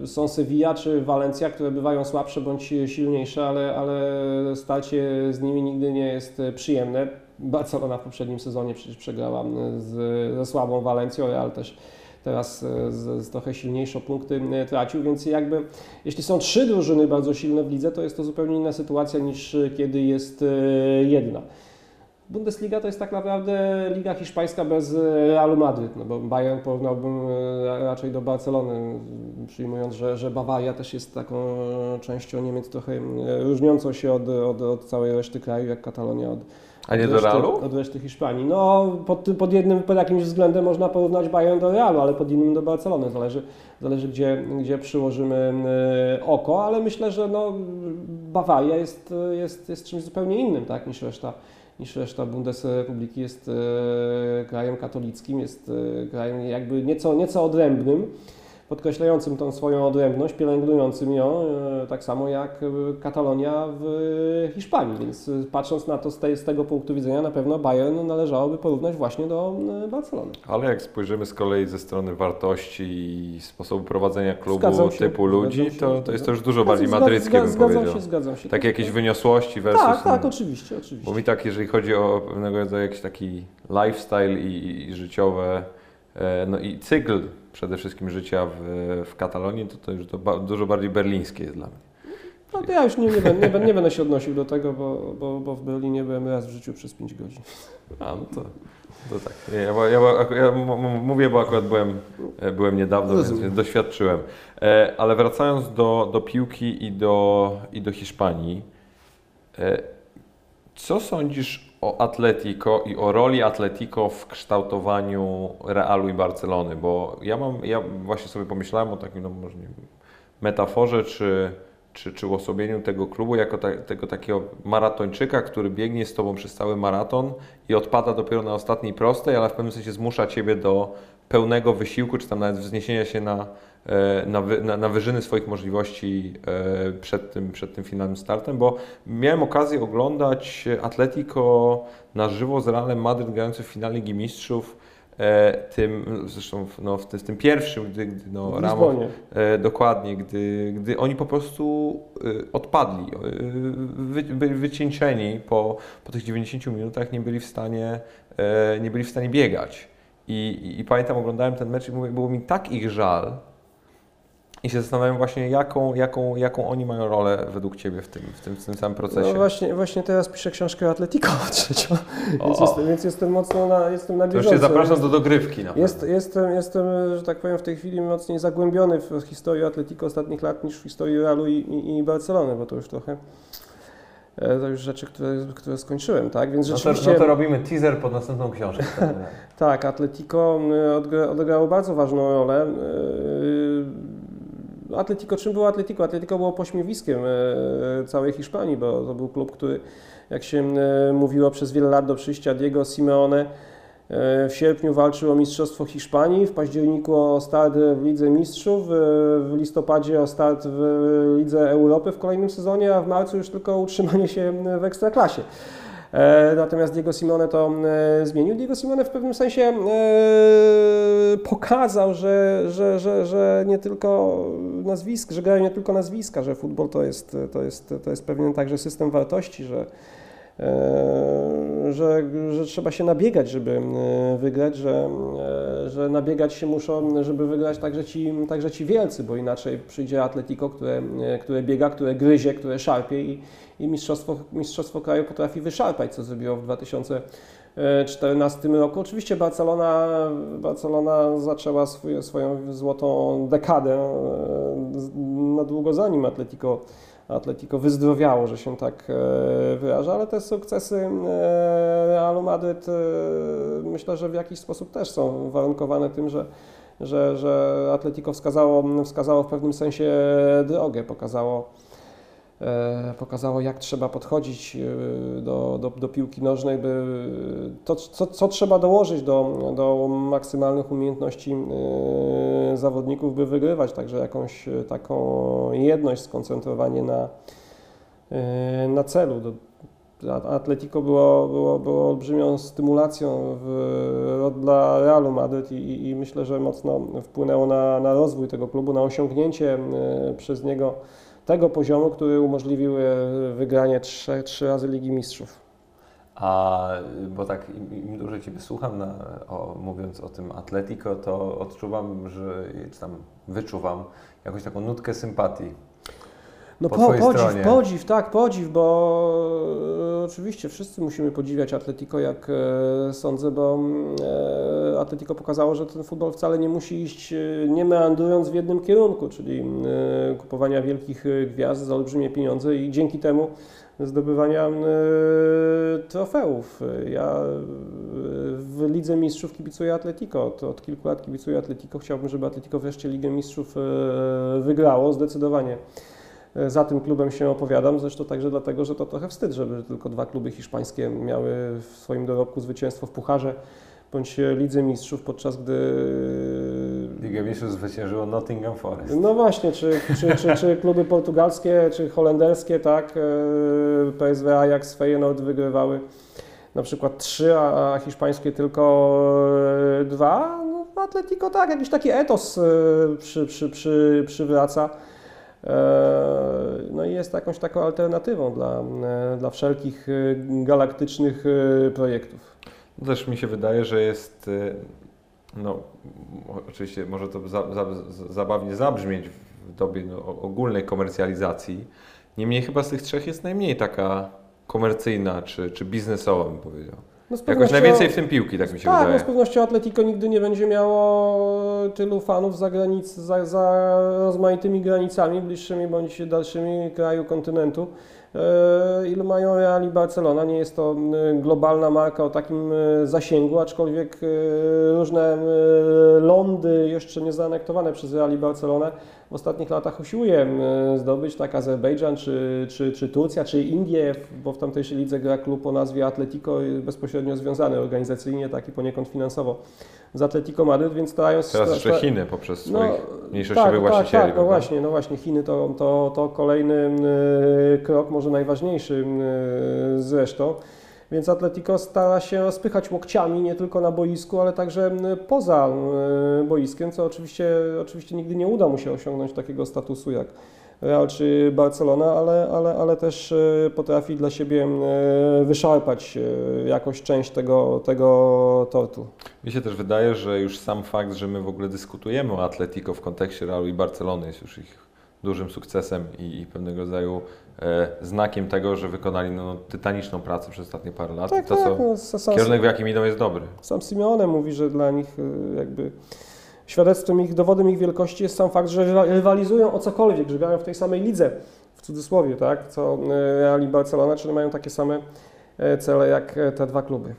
Są Sevilla czy Valencia, które bywają słabsze bądź silniejsze, ale, ale starcie z nimi nigdy nie jest przyjemne. Barcelona w poprzednim sezonie przecież przegrała z, ze słabą Valencją, Real też teraz z, z, trochę silniejszą punkty tracił, więc jakby jeśli są trzy drużyny bardzo silne w lidze, to jest to zupełnie inna sytuacja niż kiedy jest e, jedna. Bundesliga to jest tak naprawdę liga hiszpańska bez Realu Madryt, no bo Bayern porównałbym e, raczej do Barcelony, przyjmując, że, że Bawaria też jest taką częścią Niemiec trochę e, różniącą się od, od, od całej reszty kraju, jak Katalonia od, a nie do Realu? Od reszty Hiszpanii. No, pod, pod jednym, pod jakimś względem można porównać Bayern do Realu, ale pod innym do Barcelony. Zależy, zależy gdzie, gdzie przyłożymy e, oko, ale myślę, że no, Bawaria jest, jest, jest czymś zupełnie innym tak, niż reszta niż reszta Bundesrepubliki, jest e, krajem katolickim, jest e, krajem jakby nieco, nieco odrębnym, podkreślającym tą swoją odrębność, pielęgnującym ją, e, tak samo jak e, Katalonia w Hiszpanii. Więc e, patrząc na to z, tej, z tego punktu widzenia, na pewno Bayern należałoby porównać właśnie do Barcelony. Ale jak spojrzymy z kolei ze strony wartości i sposobu prowadzenia klubu Zgadzam się, typu ludzi, zgadzam się, to, to zgadzam jest to już dużo Zgadzam- bardziej zgadzam- madryckie, bym zgadzam powiedział. się, zgadzam się. Takie jakieś wyniosłości versus... Tak, tak, oczywiście, oczywiście. Bo mi tak, jeżeli chodzi o pewnego rodzaju jakiś taki lifestyle i, i życiowe, no i cykl przede wszystkim życia w, w Katalonii, to to już to ba, dużo bardziej berlińskie jest dla mnie. No to ja już nie, nie, będę, nie, będę, nie będę się odnosił do tego, bo, bo, bo w Berlinie byłem raz w życiu przez 5 godzin. A, no to, to tak. Nie, ja, ja, ja, mówię, bo akurat byłem, e, byłem niedawno, Rozumiem. więc doświadczyłem. E, ale wracając do, do piłki i do, i do Hiszpanii, e, co sądzisz o Atletico i o roli Atletico w kształtowaniu Realu i Barcelony? Bo ja mam, ja właśnie sobie pomyślałem o takim, no może nie metaforze czy, czy, czy uosobieniu tego klubu jako ta, tego takiego maratończyka, który biegnie z Tobą przez cały maraton i odpada dopiero na ostatniej prostej, ale w pewnym sensie zmusza Ciebie do pełnego wysiłku, czy tam nawet wzniesienia się na, na, wy, na, na wyżyny swoich możliwości e, przed tym, przed tym finalnym startem, bo miałem okazję oglądać Atletico na żywo z Realem Madryt grający w finale Ligi Mistrzów, e, tym, zresztą w- no, w, tym, w tym pierwszym, gdy, gdy no, Ramos. E, dokładnie, gdy, gdy oni po prostu e, odpadli, e, wy, byli wycieńczeni po, po tych 90 minutach, nie byli w stanie, e, nie byli w stanie biegać. I, i, I pamiętam, oglądałem ten mecz i mówię, było mi tak ich żal. I się zastanawiam właśnie, jaką, jaką, jaką oni mają rolę według Ciebie w tym, w tym, w tym samym procesie. No właśnie, właśnie teraz piszę książkę o Atletico trzecią, więc O. jestem, więc jestem mocno na, jestem na to już bieżąco. się zapraszam Jest- do dogrywki na Jest, pewno. jestem, jestem, że tak powiem, w tej chwili mocniej zagłębiony w historię Atletico ostatnich lat niż w historii Realu i, i, i Barcelony, bo to już trochę e, to już rzeczy, które, które skończyłem, tak? Więc No to, rzeczywiście no to robimy teaser pod następną książkę. tak, Atletico odgra, odegrało bardzo ważną rolę. Atletico, czym było Atletico? Atletico było pośmiewiskiem y, całej Hiszpanii, bo to był klub, który, jak się y, mówiło przez wiele lat do przyjścia Diego Simeone, y, w sierpniu walczył o Mistrzostwo Hiszpanii, w październiku o start w Lidze Mistrzów, w listopadzie o start w Lidze Europy w kolejnym sezonie, a w marcu już tylko utrzymanie się w Ekstraklasie. E, Natomiast Diego Simone to e, zmienił. Diego Simone w pewnym sensie e, pokazał, że, że, że, że nie tylko nazwisk, że grają nie tylko nazwiska, że futbol to jest, to jest, to jest pewien także system wartości, że, że, że trzeba się nabiegać, żeby e, wygrać, że, e, że nabiegać się muszą, żeby wygrać także ci, także ci wielcy, bo inaczej przyjdzie Atletico, które, e, które biega, które gryzie, które szarpie i, i mistrzostwo, mistrzostwo kraju potrafi wyszarpać, co zrobiło w 2014 roku. Oczywiście Barcelona, Barcelona zaczęła swój, swoją złotą dekadę e, na długo zanim Atletico, Atletico wyzdrowiało, że się tak e, wyraża, ale te sukcesy e, Realu Madryt e, myślę, że w jakiś sposób też są warunkowane tym, że że, że Atletico wskazało, wskazało w pewnym sensie drogę, pokazało, pokazało jak trzeba podchodzić e, do, do, do piłki nożnej, by to, co, co trzeba dołożyć do, do maksymalnych umiejętności e, zawodników, by wygrywać, także jakąś e, taką jedność, skoncentrowanie na, e, na celu. Atletico było, było, było olbrzymią stymulacją w, dla Realu Madryt i, i, myślę, że mocno wpłynęło na, na rozwój tego klubu, na osiągnięcie e, przez niego tego poziomu, który umożliwił e, wygranie trzy, trzy razy Ligi Mistrzów. A bo tak im dłużej Ciebie słucham, na, o, mówiąc o tym Atletico, to odczuwam, że czy tam wyczuwam jakąś taką nutkę sympatii. No Po po, podziw, stronie. podziw, tak, podziw, bo e, oczywiście wszyscy musimy podziwiać Atletico, jak e, sądzę, bo mm, e, Atletico pokazało, że ten futbol wcale nie musi iść nie meandrując w jednym kierunku, czyli e, kupowania wielkich gwiazd za olbrzymie pieniądze i dzięki temu zdobywania e, trofeów. Ja w Lidze Mistrzów kibicuję Atletico, to od kilku lat kibicuję Atletico, chciałbym, żeby Atletico wreszcie Ligę Mistrzów wygrało, zdecydowanie za tym klubem się opowiadam, zresztą także dlatego, że to trochę wstyd, żeby tylko dwa kluby hiszpańskie miały w swoim dorobku zwycięstwo w Pucharze bądź Lidze Mistrzów, podczas gdy... Ligę Mistrzów zwyciężyło Nottingham Forest. No właśnie, czy, czy, czy, czy kluby portugalskie, czy holenderskie, tak, e, PSV, Ajax, Feyenoord wygrywały na przykład trzy, a, hiszpańskie tylko e, dwa. No, Atletico tak, jakiś taki etos e, przy, przy, przy, przywraca. No i jest jakąś taką alternatywą dla, dla wszelkich galaktycznych projektów. Też mi się wydaje, że jest, no oczywiście może to za, za, zabawnie zabrzmieć w dobie no, ogólnej komercjalizacji, niemniej chyba z tych trzech jest najmniej taka komercyjna czy, czy biznesowa, bym powiedział. No Jakoś najwięcej w tym piłki, tak mi się tak, wydaje. Tak, no z pewnością Atletico nigdy nie będzie miało tylu fanów za, granic, za, za rozmaitymi granicami, bliższymi bądź dalszymi kraju kontynentu. E, ilu mają Real i Barcelona. Nie jest to globalna marka o takim e, zasięgu, aczkolwiek e, różne lądy jeszcze nie zaanektowane przez Real i Barcelonę w ostatnich latach usiłuje zdobyć, tak Azerbejdżan, czy, czy, czy Turcja, czy Indie, bo w tamtejszej lidze gra klub o nazwie Atletico, bezpośrednio związany organizacyjnie, tak i poniekąd finansowo z Atletico Madryt, więc starając... Teraz jeszcze Chiny poprzez no, swoich mniejszościowych tak, właścicieli. Tak, tak, no właśnie, no właśnie, Chiny to, to, to kolejny krok, może najważniejszy zresztą. Więc Atletico stara się spychać łokciami nie tylko na boisku, ale także poza boiskiem, co oczywiście, oczywiście nigdy nie uda mu się osiągnąć takiego statusu jak Real czy Barcelona, ale, ale, ale też e, potrafi dla siebie e, wyszarpać e, jakąś część tego, tego tortu. Mi się też wydaje, że już sam fakt, że my w ogóle dyskutujemy o Atletico w kontekście Realu i Barcelony jest już ich dużym sukcesem i, i pewnego rodzaju e, znakiem tego, że wykonali no, tytaniczną pracę przez ostatnie parę lat. Tak, to, tak, co, no, sam, kierunek, w jakim idą, jest dobry. Sam Simeone mówi, że dla nich jakby świadectwem ich, dowodem ich wielkości jest sam fakt, że rywalizują o cokolwiek, że grają w tej samej lidze, w cudzysłowie, tak, co e, Real i Barcelona, czyli mają takie same e, cele jak e, te dwa kluby.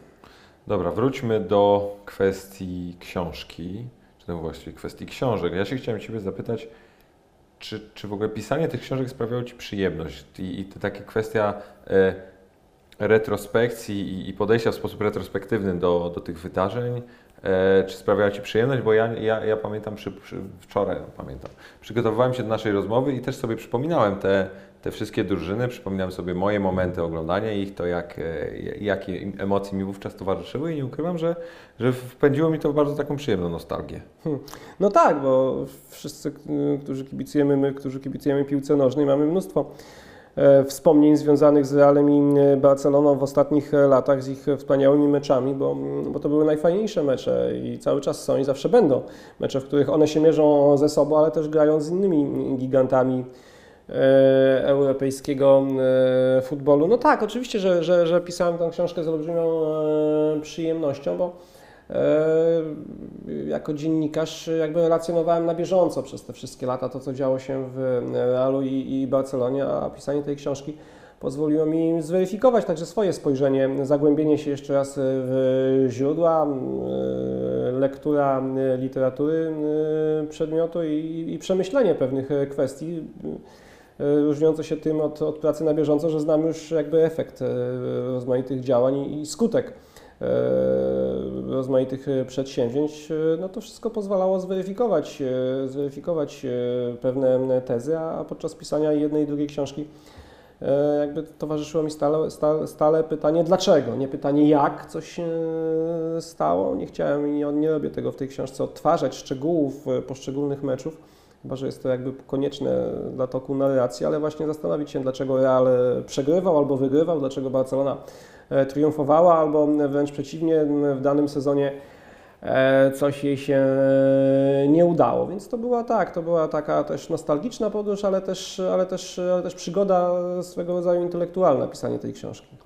Dobra, wróćmy do kwestii książki, czy to właściwie kwestii książek. Ja się chciałem Ciebie zapytać, czy, czy w ogóle pisanie tych książek sprawiało Ci przyjemność? I, i to taka kwestia e, retrospekcji i, i, podejścia w sposób retrospektywny do, do tych wydarzeń, E, czy sprawiała Ci przyjemność, bo ja, ja, ja pamiętam, przy, przy, wczoraj no, pamiętam, przygotowywałem się do naszej rozmowy i też sobie przypominałem te, te wszystkie drużyny, przypominałem sobie moje momenty oglądania ich, to jak, e, jakie emocje mi wówczas towarzyszyły i nie ukrywam, że, że wpędziło mi to w bardzo taką przyjemną nostalgię. Hmm. No tak, bo wszyscy, którzy kibicujemy, my, którzy kibicujemy piłce nożnej, mamy mnóstwo E, wspomnień związanych z Realem i e, Barceloną w ostatnich latach, z ich wspaniałymi meczami, bo, bo to były najfajniejsze mecze i cały czas są i zawsze będą mecze, w których one się mierzą ze sobą, ale też grają z innymi gigantami europejskiego futbolu. No tak, oczywiście, że, że, że pisałem tę książkę z olbrzymią przyjemnością, bo E, jako dziennikarz jakby relacjonowałem na bieżąco przez te wszystkie lata to, co działo się w Realu i, i Barcelonie, a pisanie tej książki pozwoliło mi zweryfikować także swoje spojrzenie, zagłębienie się jeszcze raz w źródła, e, lektura literatury e, przedmiotu i, i przemyślenie pewnych kwestii różniące się tym od, od pracy na bieżąco, że znam już jakby efekt rozmaitych działań i skutek E, rozmaitych przedsięwzięć, no to wszystko pozwalało zweryfikować, zweryfikować pewne tezy, a podczas pisania jednej i drugiej książki jakby towarzyszyło mi stale, stale, stale, pytanie dlaczego, nie pytanie jak coś się stało. Nie chciałem i nie, nie robię tego w tej książce, odtwarzać szczegółów poszczególnych meczów, chyba że jest to jakby konieczne dla toku narracji, ale właśnie zastanowić się, dlaczego Real przegrywał albo wygrywał, dlaczego Barcelona E, triumfowała, albo wręcz przeciwnie, w danym sezonie e, coś jej się e, nie udało. Więc to była tak, to była taka też nostalgiczna podróż, ale też, ale też, ale też przygoda swego rodzaju intelektualna, pisanie tej książki.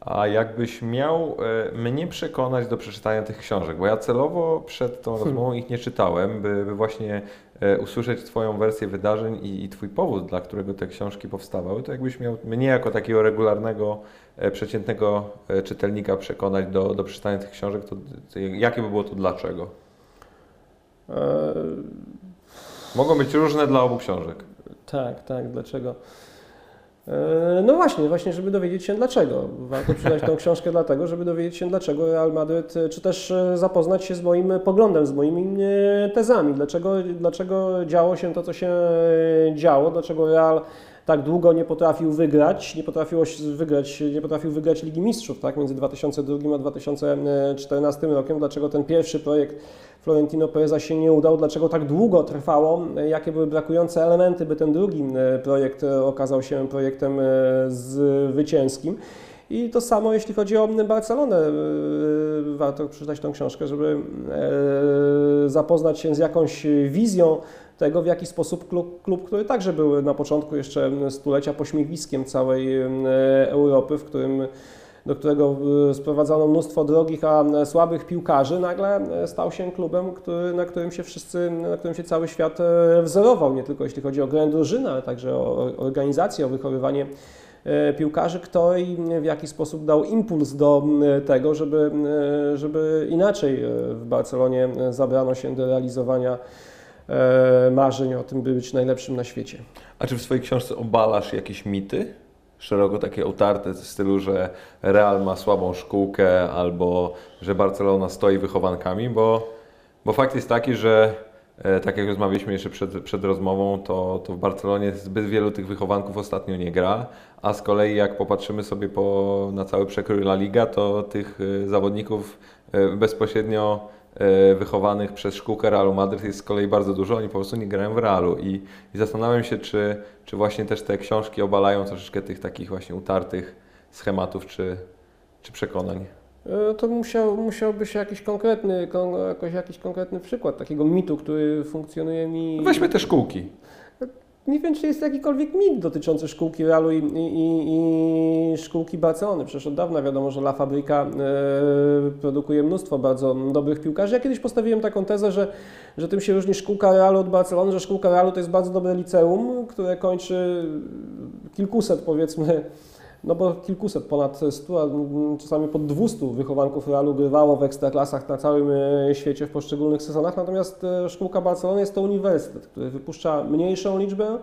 A jakbyś miał mnie przekonać do przeczytania tych książek, bo ja celowo przed tą hmm. rozmową ich nie czytałem, by, by właśnie usłyszeć Twoją wersję wydarzeń i, i Twój powód, dla którego te książki powstawały, to jakbyś miał mnie jako takiego regularnego E, przeciętnego e, czytelnika przekonać do, do przeczytania tych książek, to, to jakie by było to dlaczego? E... Mogą być różne dla obu książek. Tak, tak, dlaczego? E, no właśnie, właśnie, żeby dowiedzieć się dlaczego. Warto przeczytać tą książkę dlatego, żeby dowiedzieć się dlaczego Real Madryt, e, czy też e, zapoznać się z moim poglądem, z moimi tezami, dlaczego, dlaczego działo się to, co się działo, dlaczego Real tak długo nie potrafił wygrać, nie potrafił wygrać, nie potrafił wygrać Ligi Mistrzów, tak, między 2002 a 2014 rokiem, dlaczego ten pierwszy projekt Florentino Pereza się nie udał, dlaczego tak długo trwało, jakie były brakujące elementy, by ten drugi e, projekt e, okazał się projektem e, zwycięskim. I to samo jeśli chodzi o Barcelonę. Warto przeczytać tę książkę, żeby zapoznać się z jakąś wizją tego, w jaki sposób klub, klub, który także był na początku jeszcze stulecia pośmiewiskiem całej Europy, w którym do którego e, sprowadzano mnóstwo drogich, a słabych piłkarzy, nagle e, stał się klubem, który, na którym się wszyscy, na którym się cały świat e, wzorował, nie tylko jeśli chodzi o grę drużyny, ale także o organizację, o wychowywanie piłkarzy, kto i w jaki sposób dał impuls do tego, żeby, żeby inaczej w Barcelonie zabrano się do realizowania marzeń o tym, by być najlepszym na świecie. A czy w swojej książce obalasz jakieś mity? szeroko takie utarte w stylu, że Real ma słabą szkółkę albo że Barcelona stoi wychowankami, bo, bo fakt jest taki, że e, tak jak rozmawialiśmy jeszcze przed, przed rozmową, to, to w Barcelonie zbyt wielu tych wychowanków ostatnio nie gra, a z kolei jak popatrzymy sobie po, na cały przekrój La Liga, to tych e, zawodników e, bezpośrednio E, wychowanych przez szkółkę Realu Madryt jest z kolei bardzo dużo, oni po prostu nie grają w Realu i, i zastanawiam się, czy, czy właśnie też te książki obalają troszeczkę tych takich właśnie utartych schematów czy, czy przekonań. E, to musiał, musiałby się jakiś konkretny, jakoś, jakiś konkretny przykład takiego mitu, który funkcjonuje mi. Weźmy te szkółki nie wiem, czy jest jakikolwiek mit dotyczący szkółki Realu i, i, i szkółki Barcelony. Przecież od dawna wiadomo, że La Fabryka e, produkuje mnóstwo bardzo dobrych piłkarzy. Ja kiedyś postawiłem taką tezę, że, że tym się różni szkółka Realu od Barcelony, że szkółka Realu to jest bardzo dobre liceum, które kończy kilkuset powiedzmy no bo kilkuset, ponad 100, a czasami pod 200 wychowanków Realu grywało w ekstraklasach na całym e, świecie w poszczególnych sezonach, natomiast e, szkółka Barcelony jest to uniwersytet, który wypuszcza mniejszą liczbę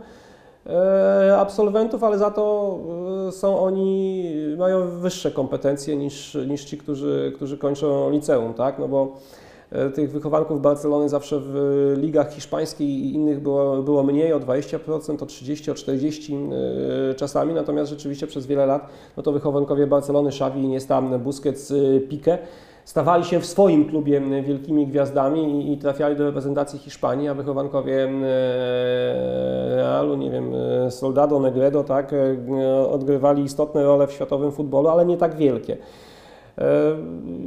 e, absolwentów, ale za to są oni, mają wyższe kompetencje niż, niż ci, którzy, którzy kończą liceum, tak, no bo tych wychowanków Barcelony zawsze w ligach hiszpańskiej i innych było, było mniej, o 20%, o 30%, o 40% e, czasami, natomiast rzeczywiście przez wiele lat no to wychowankowie Barcelony, Xavi, Iniesta, Busquets, e, Pique stawali się w swoim klubie wielkimi gwiazdami i trafiali do reprezentacji Hiszpanii, a wychowankowie Realu, nie wiem, Soldado, Negredo, tak, odgrywali istotne role w światowym futbolu, ale nie tak wielkie.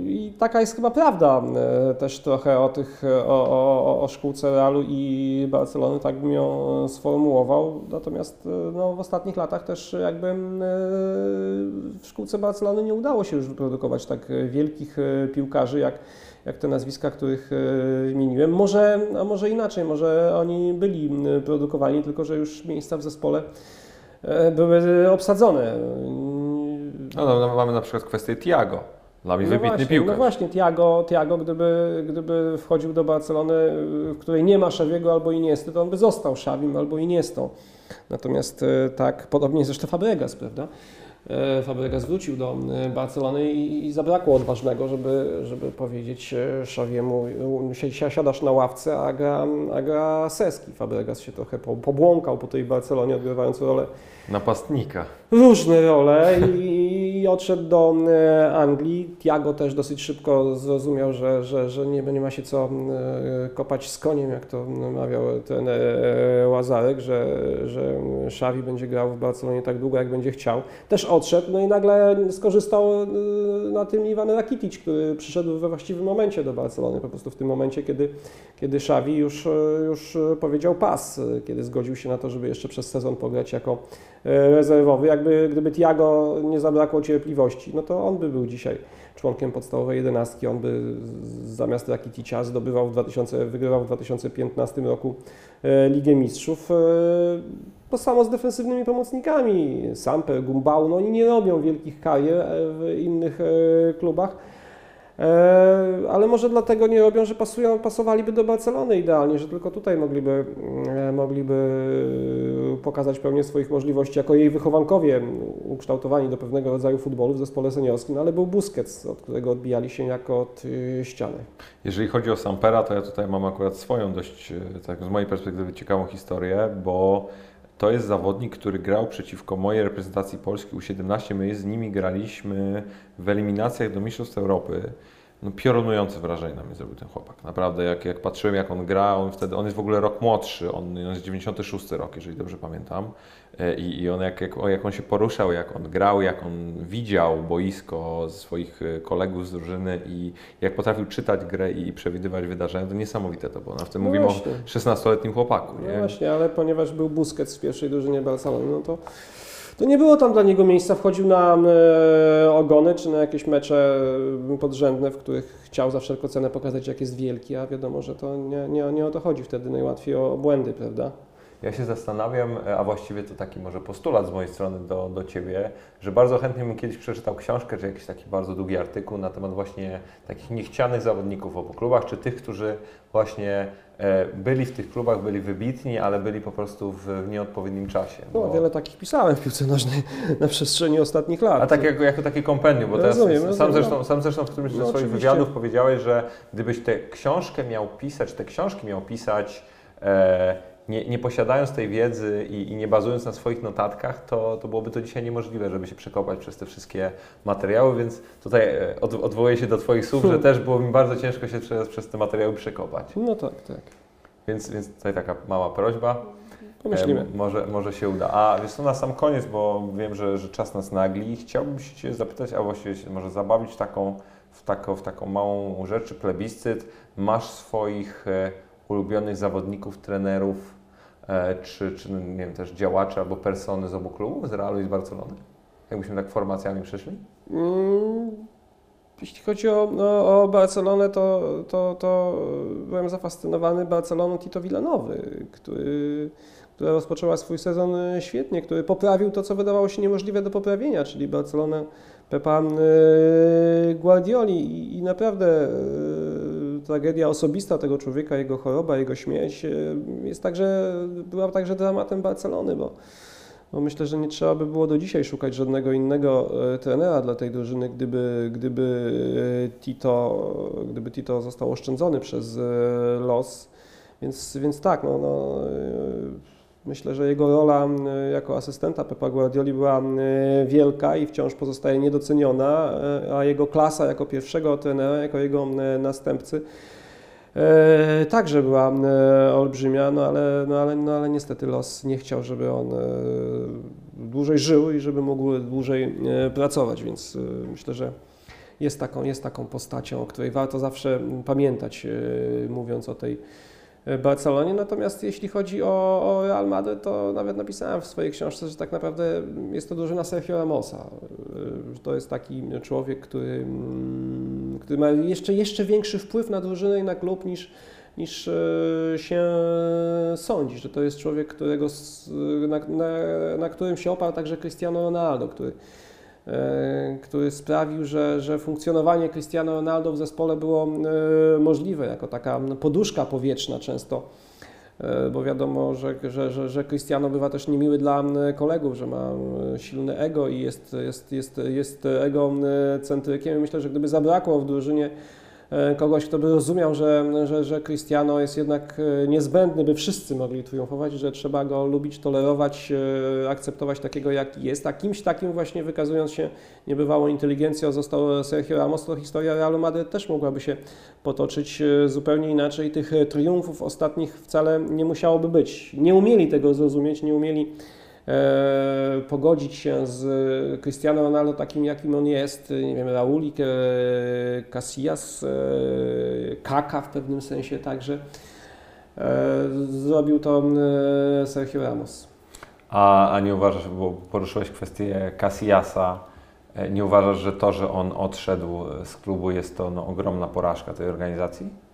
I taka jest chyba prawda e, też trochę o, tych, o, o, o szkółce Realu i Barcelony, tak bym ją sformułował. Natomiast e, no, w ostatnich latach też jakby e, w szkółce Barcelony nie udało się już wyprodukować tak wielkich piłkarzy jak, jak te nazwiska, których wymieniłem. Może, a może inaczej, może oni byli produkowani, tylko że już miejsca w zespole były obsadzone. No, no, no mamy na przykład kwestię Tiago dla mnie no wybitny właśnie, piłkarz. No właśnie, Tiago, Tiago gdyby, gdyby wchodził do Barcelony, w której nie ma Szawiego albo Iniesty, to on by został Szawim albo Iniestą. Natomiast e, tak, podobnie zresztą Fabregas, prawda? E, Fabregas wrócił do e, Barcelony i, i zabrakło odważnego, żeby, żeby powiedzieć Szawiemu, siadasz na ławce, a gra, a gra Seski. Fabregas się trochę pobłąkał po tej Barcelonie, odgrywając rolę napastnika. Różne role i, i odszedł do e, Anglii. Tiago też dosyć szybko zrozumiał, że, że, że nie, nie ma się co e, kopać z koniem, jak to mawiał ten e, Łazarek, że, że Xavi będzie grał w Barcelonie tak długo, jak będzie chciał. Też odszedł, no i nagle skorzystał na tym Iwan Rakitic, który przyszedł we właściwym momencie do Barcelony, po prostu w tym momencie, kiedy, kiedy Xavi już, już powiedział pas, kiedy zgodził się na to, żeby jeszcze przez sezon pograć jako rezerwowy. Jakby gdyby Tiago nie zabrakło cierpliwości, no to on by był dzisiaj członkiem podstawowej jedenastki. On by zamiast Rakiticia zdobywał w 2000, wygrywał w 2015 roku e, Ligę Mistrzów. E, to samo z defensywnymi pomocnikami. Samper, Gumbau, no oni nie robią wielkich karier w innych klubach. E, ale może dlatego nie robią, że pasują, pasowaliby do Barcelony idealnie, że tylko tutaj mogliby, e, mogliby pokazać pełnię swoich możliwości jako jej wychowankowie ukształtowani do pewnego rodzaju futbolu w zespole seniorskim, no ale był Busquets, od którego odbijali się jako od ściany. Jeżeli chodzi o Sampera, to ja tutaj mam akurat swoją dość, e, tak z mojej perspektywy, ciekawą historię, bo to jest zawodnik, który grał przeciwko mojej reprezentacji Polski U17. My z nimi graliśmy w eliminacjach do Mistrzostw Europy. No, piorunujące wrażenie na mnie zrobił ten chłopak. Naprawdę, jak, jak patrzyłem, jak on gra, on wtedy, on jest w ogóle rok młodszy, on, on jest 96 rok, jeżeli dobrze pamiętam. E, I, i on, jak, jak, jak on się poruszał, jak on grał, jak on widział boisko swoich e, kolegów z drużyny i jak potrafił czytać grę i przewidywać wydarzenia, to niesamowite to było. No, w tym No mówimy właśnie. o 16-letnim chłopaku. No Nie? właśnie, ale ponieważ był Busquets w pierwszej drużynie Barcelony, no to, to nie było tam dla niego miejsca. Wchodził na e, ogony czy na jakieś mecze e, podrzędne, w których chciał za wszelką cenę pokazać, jak jest wielki, a wiadomo, że to nie, nie, nie o to chodzi wtedy najłatwiej o błędy, prawda? Ja się zastanawiam, e, a właściwie to taki może postulat z mojej strony do, do Ciebie, że bardzo chętnie bym kiedyś przeczytał książkę, czy jakiś taki bardzo długi artykuł na temat właśnie takich niechcianych zawodników w obu klubach, czy tych, którzy właśnie byli w tych klubach, byli wybitni, ale byli po prostu w, w nieodpowiednim czasie. No, Bo- wiele takich pisałem w piłce nożnej na przestrzeni ostatnich lat. A tak jako, jako takie kompendium, bo teraz Rozumiem, sam, rozumiem, zresztą, sam zresztą w którymś ze No, swoich oczywiście. wywiadów powiedziałeś, że gdybyś tę książkę miał pisać, te książki miał pisać e, nie, nie posiadając tej wiedzy i, i nie bazując na swoich notatkach, to, to byłoby to dzisiaj niemożliwe, żeby się przekopać przez te wszystkie materiały, więc tutaj e, od, odwołuję się do Twoich słów, że też było mi bardzo ciężko się przez, przez te materiały przekopać. No tak, tak. Więc, więc tutaj taka mała prośba. Pomyślimy. Em, może, może się uda. A wiesz co, na sam koniec, bo wiem, że, że czas nas nagli, chciałbym się Cię zapytać, a właściwie może zabawić taką, w, taką, w taką małą rzecz, czy plebiscyt. Masz swoich e, ulubionych zawodników, trenerów, e, czy, czy nie wiem, też działaczy albo persony z obu klubów, z Realu i z Barcelony? Jakbyśmy tak formacjami przyszli? Mm, Jeśli chodzi o, o, o Barcelonę, to, to, to byłem zafascynowany Barceloną Tito Villanowy, który, która rozpoczęła swój sezon e, świetnie, który poprawił to, co wydawało się niemożliwe do poprawienia, czyli Barcelonę Pepa e, Guardioli i, naprawdę e, tragedia osobista tego człowieka, jego choroba, jego śmierć e, jest także, była także dramatem Barcelony, bo bo myślę, że nie trzeba by było do dzisiaj szukać żadnego innego e, trenera dla tej drużyny, gdyby, gdyby e, Tito, gdyby Tito został oszczędzony przez los. Więc, więc tak, no, no, myślę, że jego rola jako asystenta Pepa Guardioli była wielka i wciąż pozostaje niedoceniona, e, a jego klasa jako pierwszego trenera, jako jego następcy E, także była olbrzymia, no ale, no, ale, no ale niestety los nie chciał, żeby on e, dłużej żył i żeby mógł dłużej pracować, więc myślę, że jest taką, jest taką postacią, o której warto zawsze pamiętać, mówiąc o tej Barcelonie. Natomiast jeśli chodzi o, o Real Madrid, to nawet napisałem w swojej książce, że tak naprawdę jest to drużyna Sergio Ramosa. E, To jest taki człowiek, który, mm, który ma jeszcze, jeszcze większy wpływ na drużynę i na klub niż, niż e, się sądzi, że to jest człowiek, którego, na, na, na którym się oparł także Cristiano Ronaldo, który, e, który sprawił, że, że funkcjonowanie Cristiano Ronaldo w zespole było e, możliwe, jako taka poduszka powietrzna często. E, Bo wiadomo, że, że, że, że Cristiano bywa też niemiły dla kolegów, że ma silne ego i jest, jest, jest, jest ego centrykiem. Myślę, że gdyby zabrakło w drużynie e, kogoś, kto by rozumiał, że, że, że Cristiano jest jednak e, niezbędny, by wszyscy mogli triumfować, że trzeba go lubić, tolerować, e, akceptować takiego, jaki jest. A kimś takim właśnie wykazując się niebywałą inteligencją został Sergio Ramos, to historia Realu Madryt też mogłaby się potoczyć e, zupełnie inaczej. Tych e, triumfów ostatnich wcale nie musiałoby być. Nie umieli tego zrozumieć, nie umieli e, pogodzić się z e, Cristiano Ronaldo takim, jakim on jest. E, Nie wiem, Raulik, e, Casillas, e, Kaka w pewnym sensie także. E, zrobił to e, Sergio Ramos. A, a nie uważasz, bo poruszyłeś kwestię Casillasa, e, nie uważasz, że to, że on odszedł z klubu jest to no, ogromna porażka tej organizacji?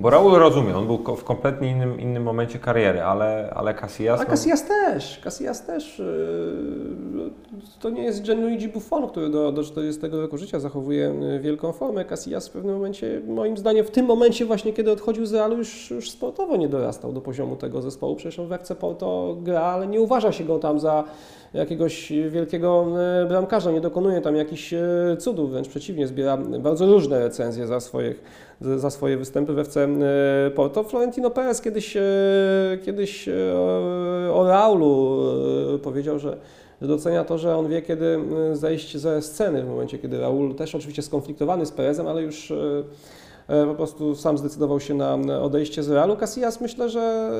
Bo Raul rozumie, on był w kompletnie innym, innym momencie kariery, ale, ale Casillas... A no, Casillas też, Casillas też. to nie jest Gianluigi Buffon, który do, do 40 roku życia zachowuje y, wielką formę. Casillas w pewnym momencie, moim zdaniem, w tym momencie właśnie, kiedy odchodził z Realu, już, już sportowo nie dorastał do poziomu tego zespołu. Przecież on w FC Porto gra, ale nie uważa się go tam za jakiegoś wielkiego y, bramkarza, nie dokonuje tam jakichś cudów, wręcz przeciwnie, zbiera bardzo różne recenzje za, swoich, za swoje występy w FC Porto. Florentino Perez kiedyś, kiedyś o Raulu powiedział, że docenia to, że on wie, kiedy zejść ze sceny w momencie, kiedy Raul też oczywiście skonfliktowany z Perezem, ale już po prostu sam zdecydował się na odejście z Realu. Casillas myślę, że,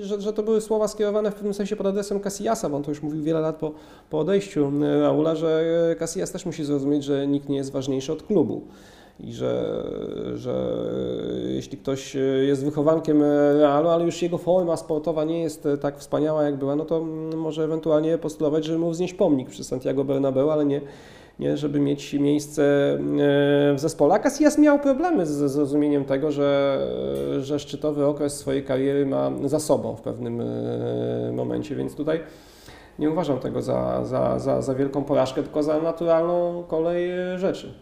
że, że, to były słowa skierowane w pewnym sensie pod adresem Casillasa, bo on to już mówił wiele lat po, po odejściu Raula, że Casillas też musi zrozumieć, że nikt nie jest ważniejszy od klubu i że, że jeśli ktoś jest wychowankiem Realu, ale już jego forma sportowa nie jest tak wspaniała jak była, no to może ewentualnie postulować, żeby mu wznieść pomnik przy Santiago Bernabeu, ale nie, nie żeby mieć miejsce e, w zespole. A miał problemy z zrozumieniem tego, że, że szczytowy okres swojej kariery ma za sobą w pewnym e, momencie, więc tutaj nie uważam tego za, za, za, za wielką porażkę, tylko za naturalną kolej rzeczy.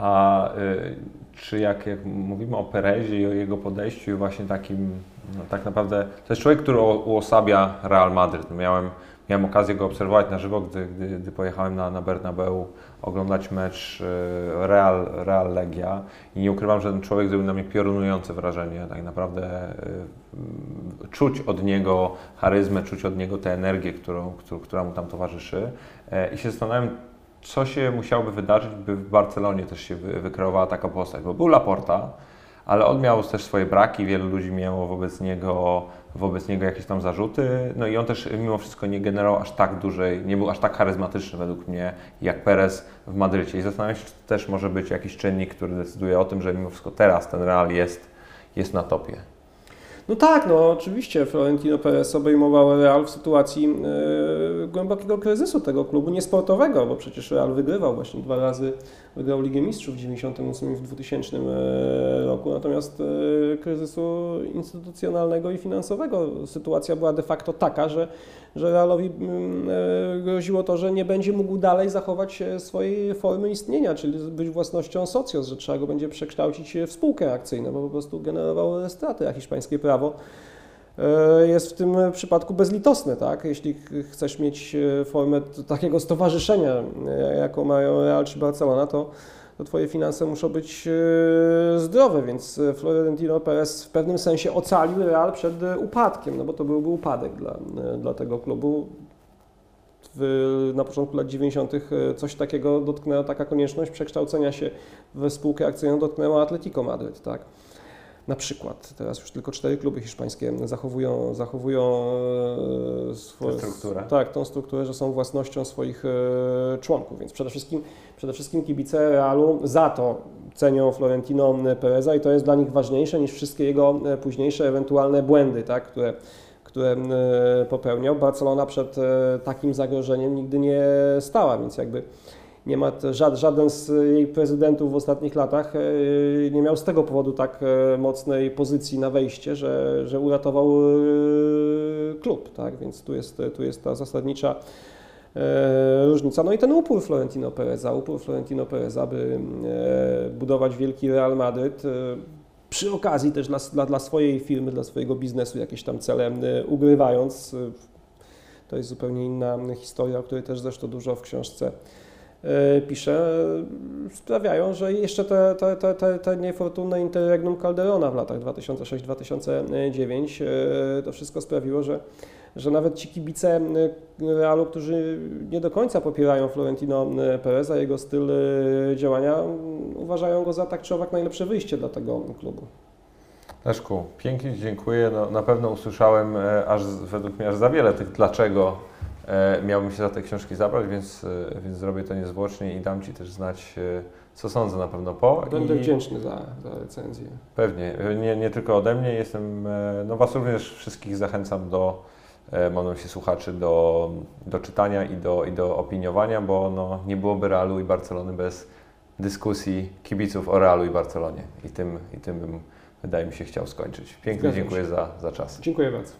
A y, czy jak, jak mówimy o Perezie i o jego podejściu właśnie takim, no tak naprawdę, to jest człowiek, który uosabia Real Madryt. Miałem, miałem okazję go obserwować na żywo, gdy, gdy, gdy pojechałem na, na Bernabeu oglądać mecz y, Real, Real Legia i nie ukrywam, że ten człowiek zrobił na mnie piorunujące wrażenie. Tak naprawdę y, czuć od niego charyzmę, czuć od niego tę energię, którą, która mu tam towarzyszy. I się zastanawiam, co się musiałoby wydarzyć, by w Barcelonie też się wykreowała taka postać, bo był Laporta, ale on miał też swoje braki, wielu ludzi miało wobec niego, wobec niego jakieś tam zarzuty, no i on też mimo wszystko nie generował aż tak dużej, nie był aż tak charyzmatyczny według mnie jak Perez w Madrycie i zastanawiam się, czy to też może być jakiś czynnik, który decyduje o tym, że mimo wszystko teraz ten Real jest, jest na topie. No tak, no oczywiście Florentino Perez obejmował Real w sytuacji yy, głębokiego kryzysu tego klubu niesportowego, bo przecież Real wygrywał właśnie dwa razy, wygrał Ligę Mistrzów w 98 i w 2000 e, roku, natomiast yy, kryzysu instytucjonalnego i finansowego sytuacja była de facto taka, że że Realowi mm, e, groziło to, że nie będzie mógł dalej zachować swojej formy istnienia, czyli być własnością socjos, że trzeba go będzie przekształcić w spółkę akcyjną, bo po prostu generował straty, a hiszpańskie prawo e, jest w tym przypadku bezlitosne, tak? Jeśli chcesz mieć e, formę takiego stowarzyszenia, jaką mają Real czy Barcelona, to to Twoje finanse muszą być e, zdrowe, więc e, Florentino Perez w pewnym sensie ocalił Real przed e, upadkiem, no bo to byłby upadek dla, dla tego klubu. W, na początku lat 90. coś takiego dotknęła, taka konieczność przekształcenia się w spółkę akcyjną dotknęła Atletico Madryt, tak? Na przykład, teraz już tylko cztery kluby hiszpańskie zachowują, zachowują swoją strukturę. Tak, tą strukturę, że są własnością swoich członków, więc przede wszystkim Przede wszystkim kibice Realu za to cenią Florentino Pereza i to jest dla nich ważniejsze niż wszystkie jego e, późniejsze ewentualne błędy, tak, które, które e, popełniał. Barcelona przed e, takim zagrożeniem nigdy nie stała, więc jakby nie ma żaden z jej prezydentów w ostatnich latach nie miał z tego powodu tak mocnej pozycji na wejście, że, że uratował klub, tak? Więc tu jest, tu jest ta zasadnicza E, różnica. No i ten upór Florentino Pereza, upór Florentino Pereza, by e, budować wielki Real Madryt, e, przy okazji też dla, dla swojej firmy, dla swojego biznesu jakieś tam cele ugrywając. To jest zupełnie inna historia, o której też zresztą dużo w książce pisze, sprawiają, że jeszcze te, te, te, te, te niefortunne interregnum Calderona w latach 2006-2009 to wszystko sprawiło, że że nawet ci kibice Realu, którzy nie do końca popierają Florentino Pereza, jego styl e, działania, uważają go za tak czy owak najlepsze wyjście dla tego klubu. Leszku, pięknie dziękuję. No, na pewno usłyszałem e, aż według mnie aż za wiele tych dlaczego e, miałbym się za te książki zabrać, więc, więc zrobię to niezwłocznie i dam Ci też znać, co sądzę na pewno po. Będę I wdzięczny za, za recenzję. Pewnie, nie, nie tylko ode mnie, jestem, no Was również wszystkich zachęcam do E, mam się słuchaczy do, do czytania i do, i do opiniowania, bo no, nie byłoby Realu i Barcelony bez dyskusji kibiców o Realu i Barcelonie. I tym, i tym bym, wydaje mi się, chciał skończyć. Pięknie Zgadzam dziękuję za, za czas. Dziękuję bardzo.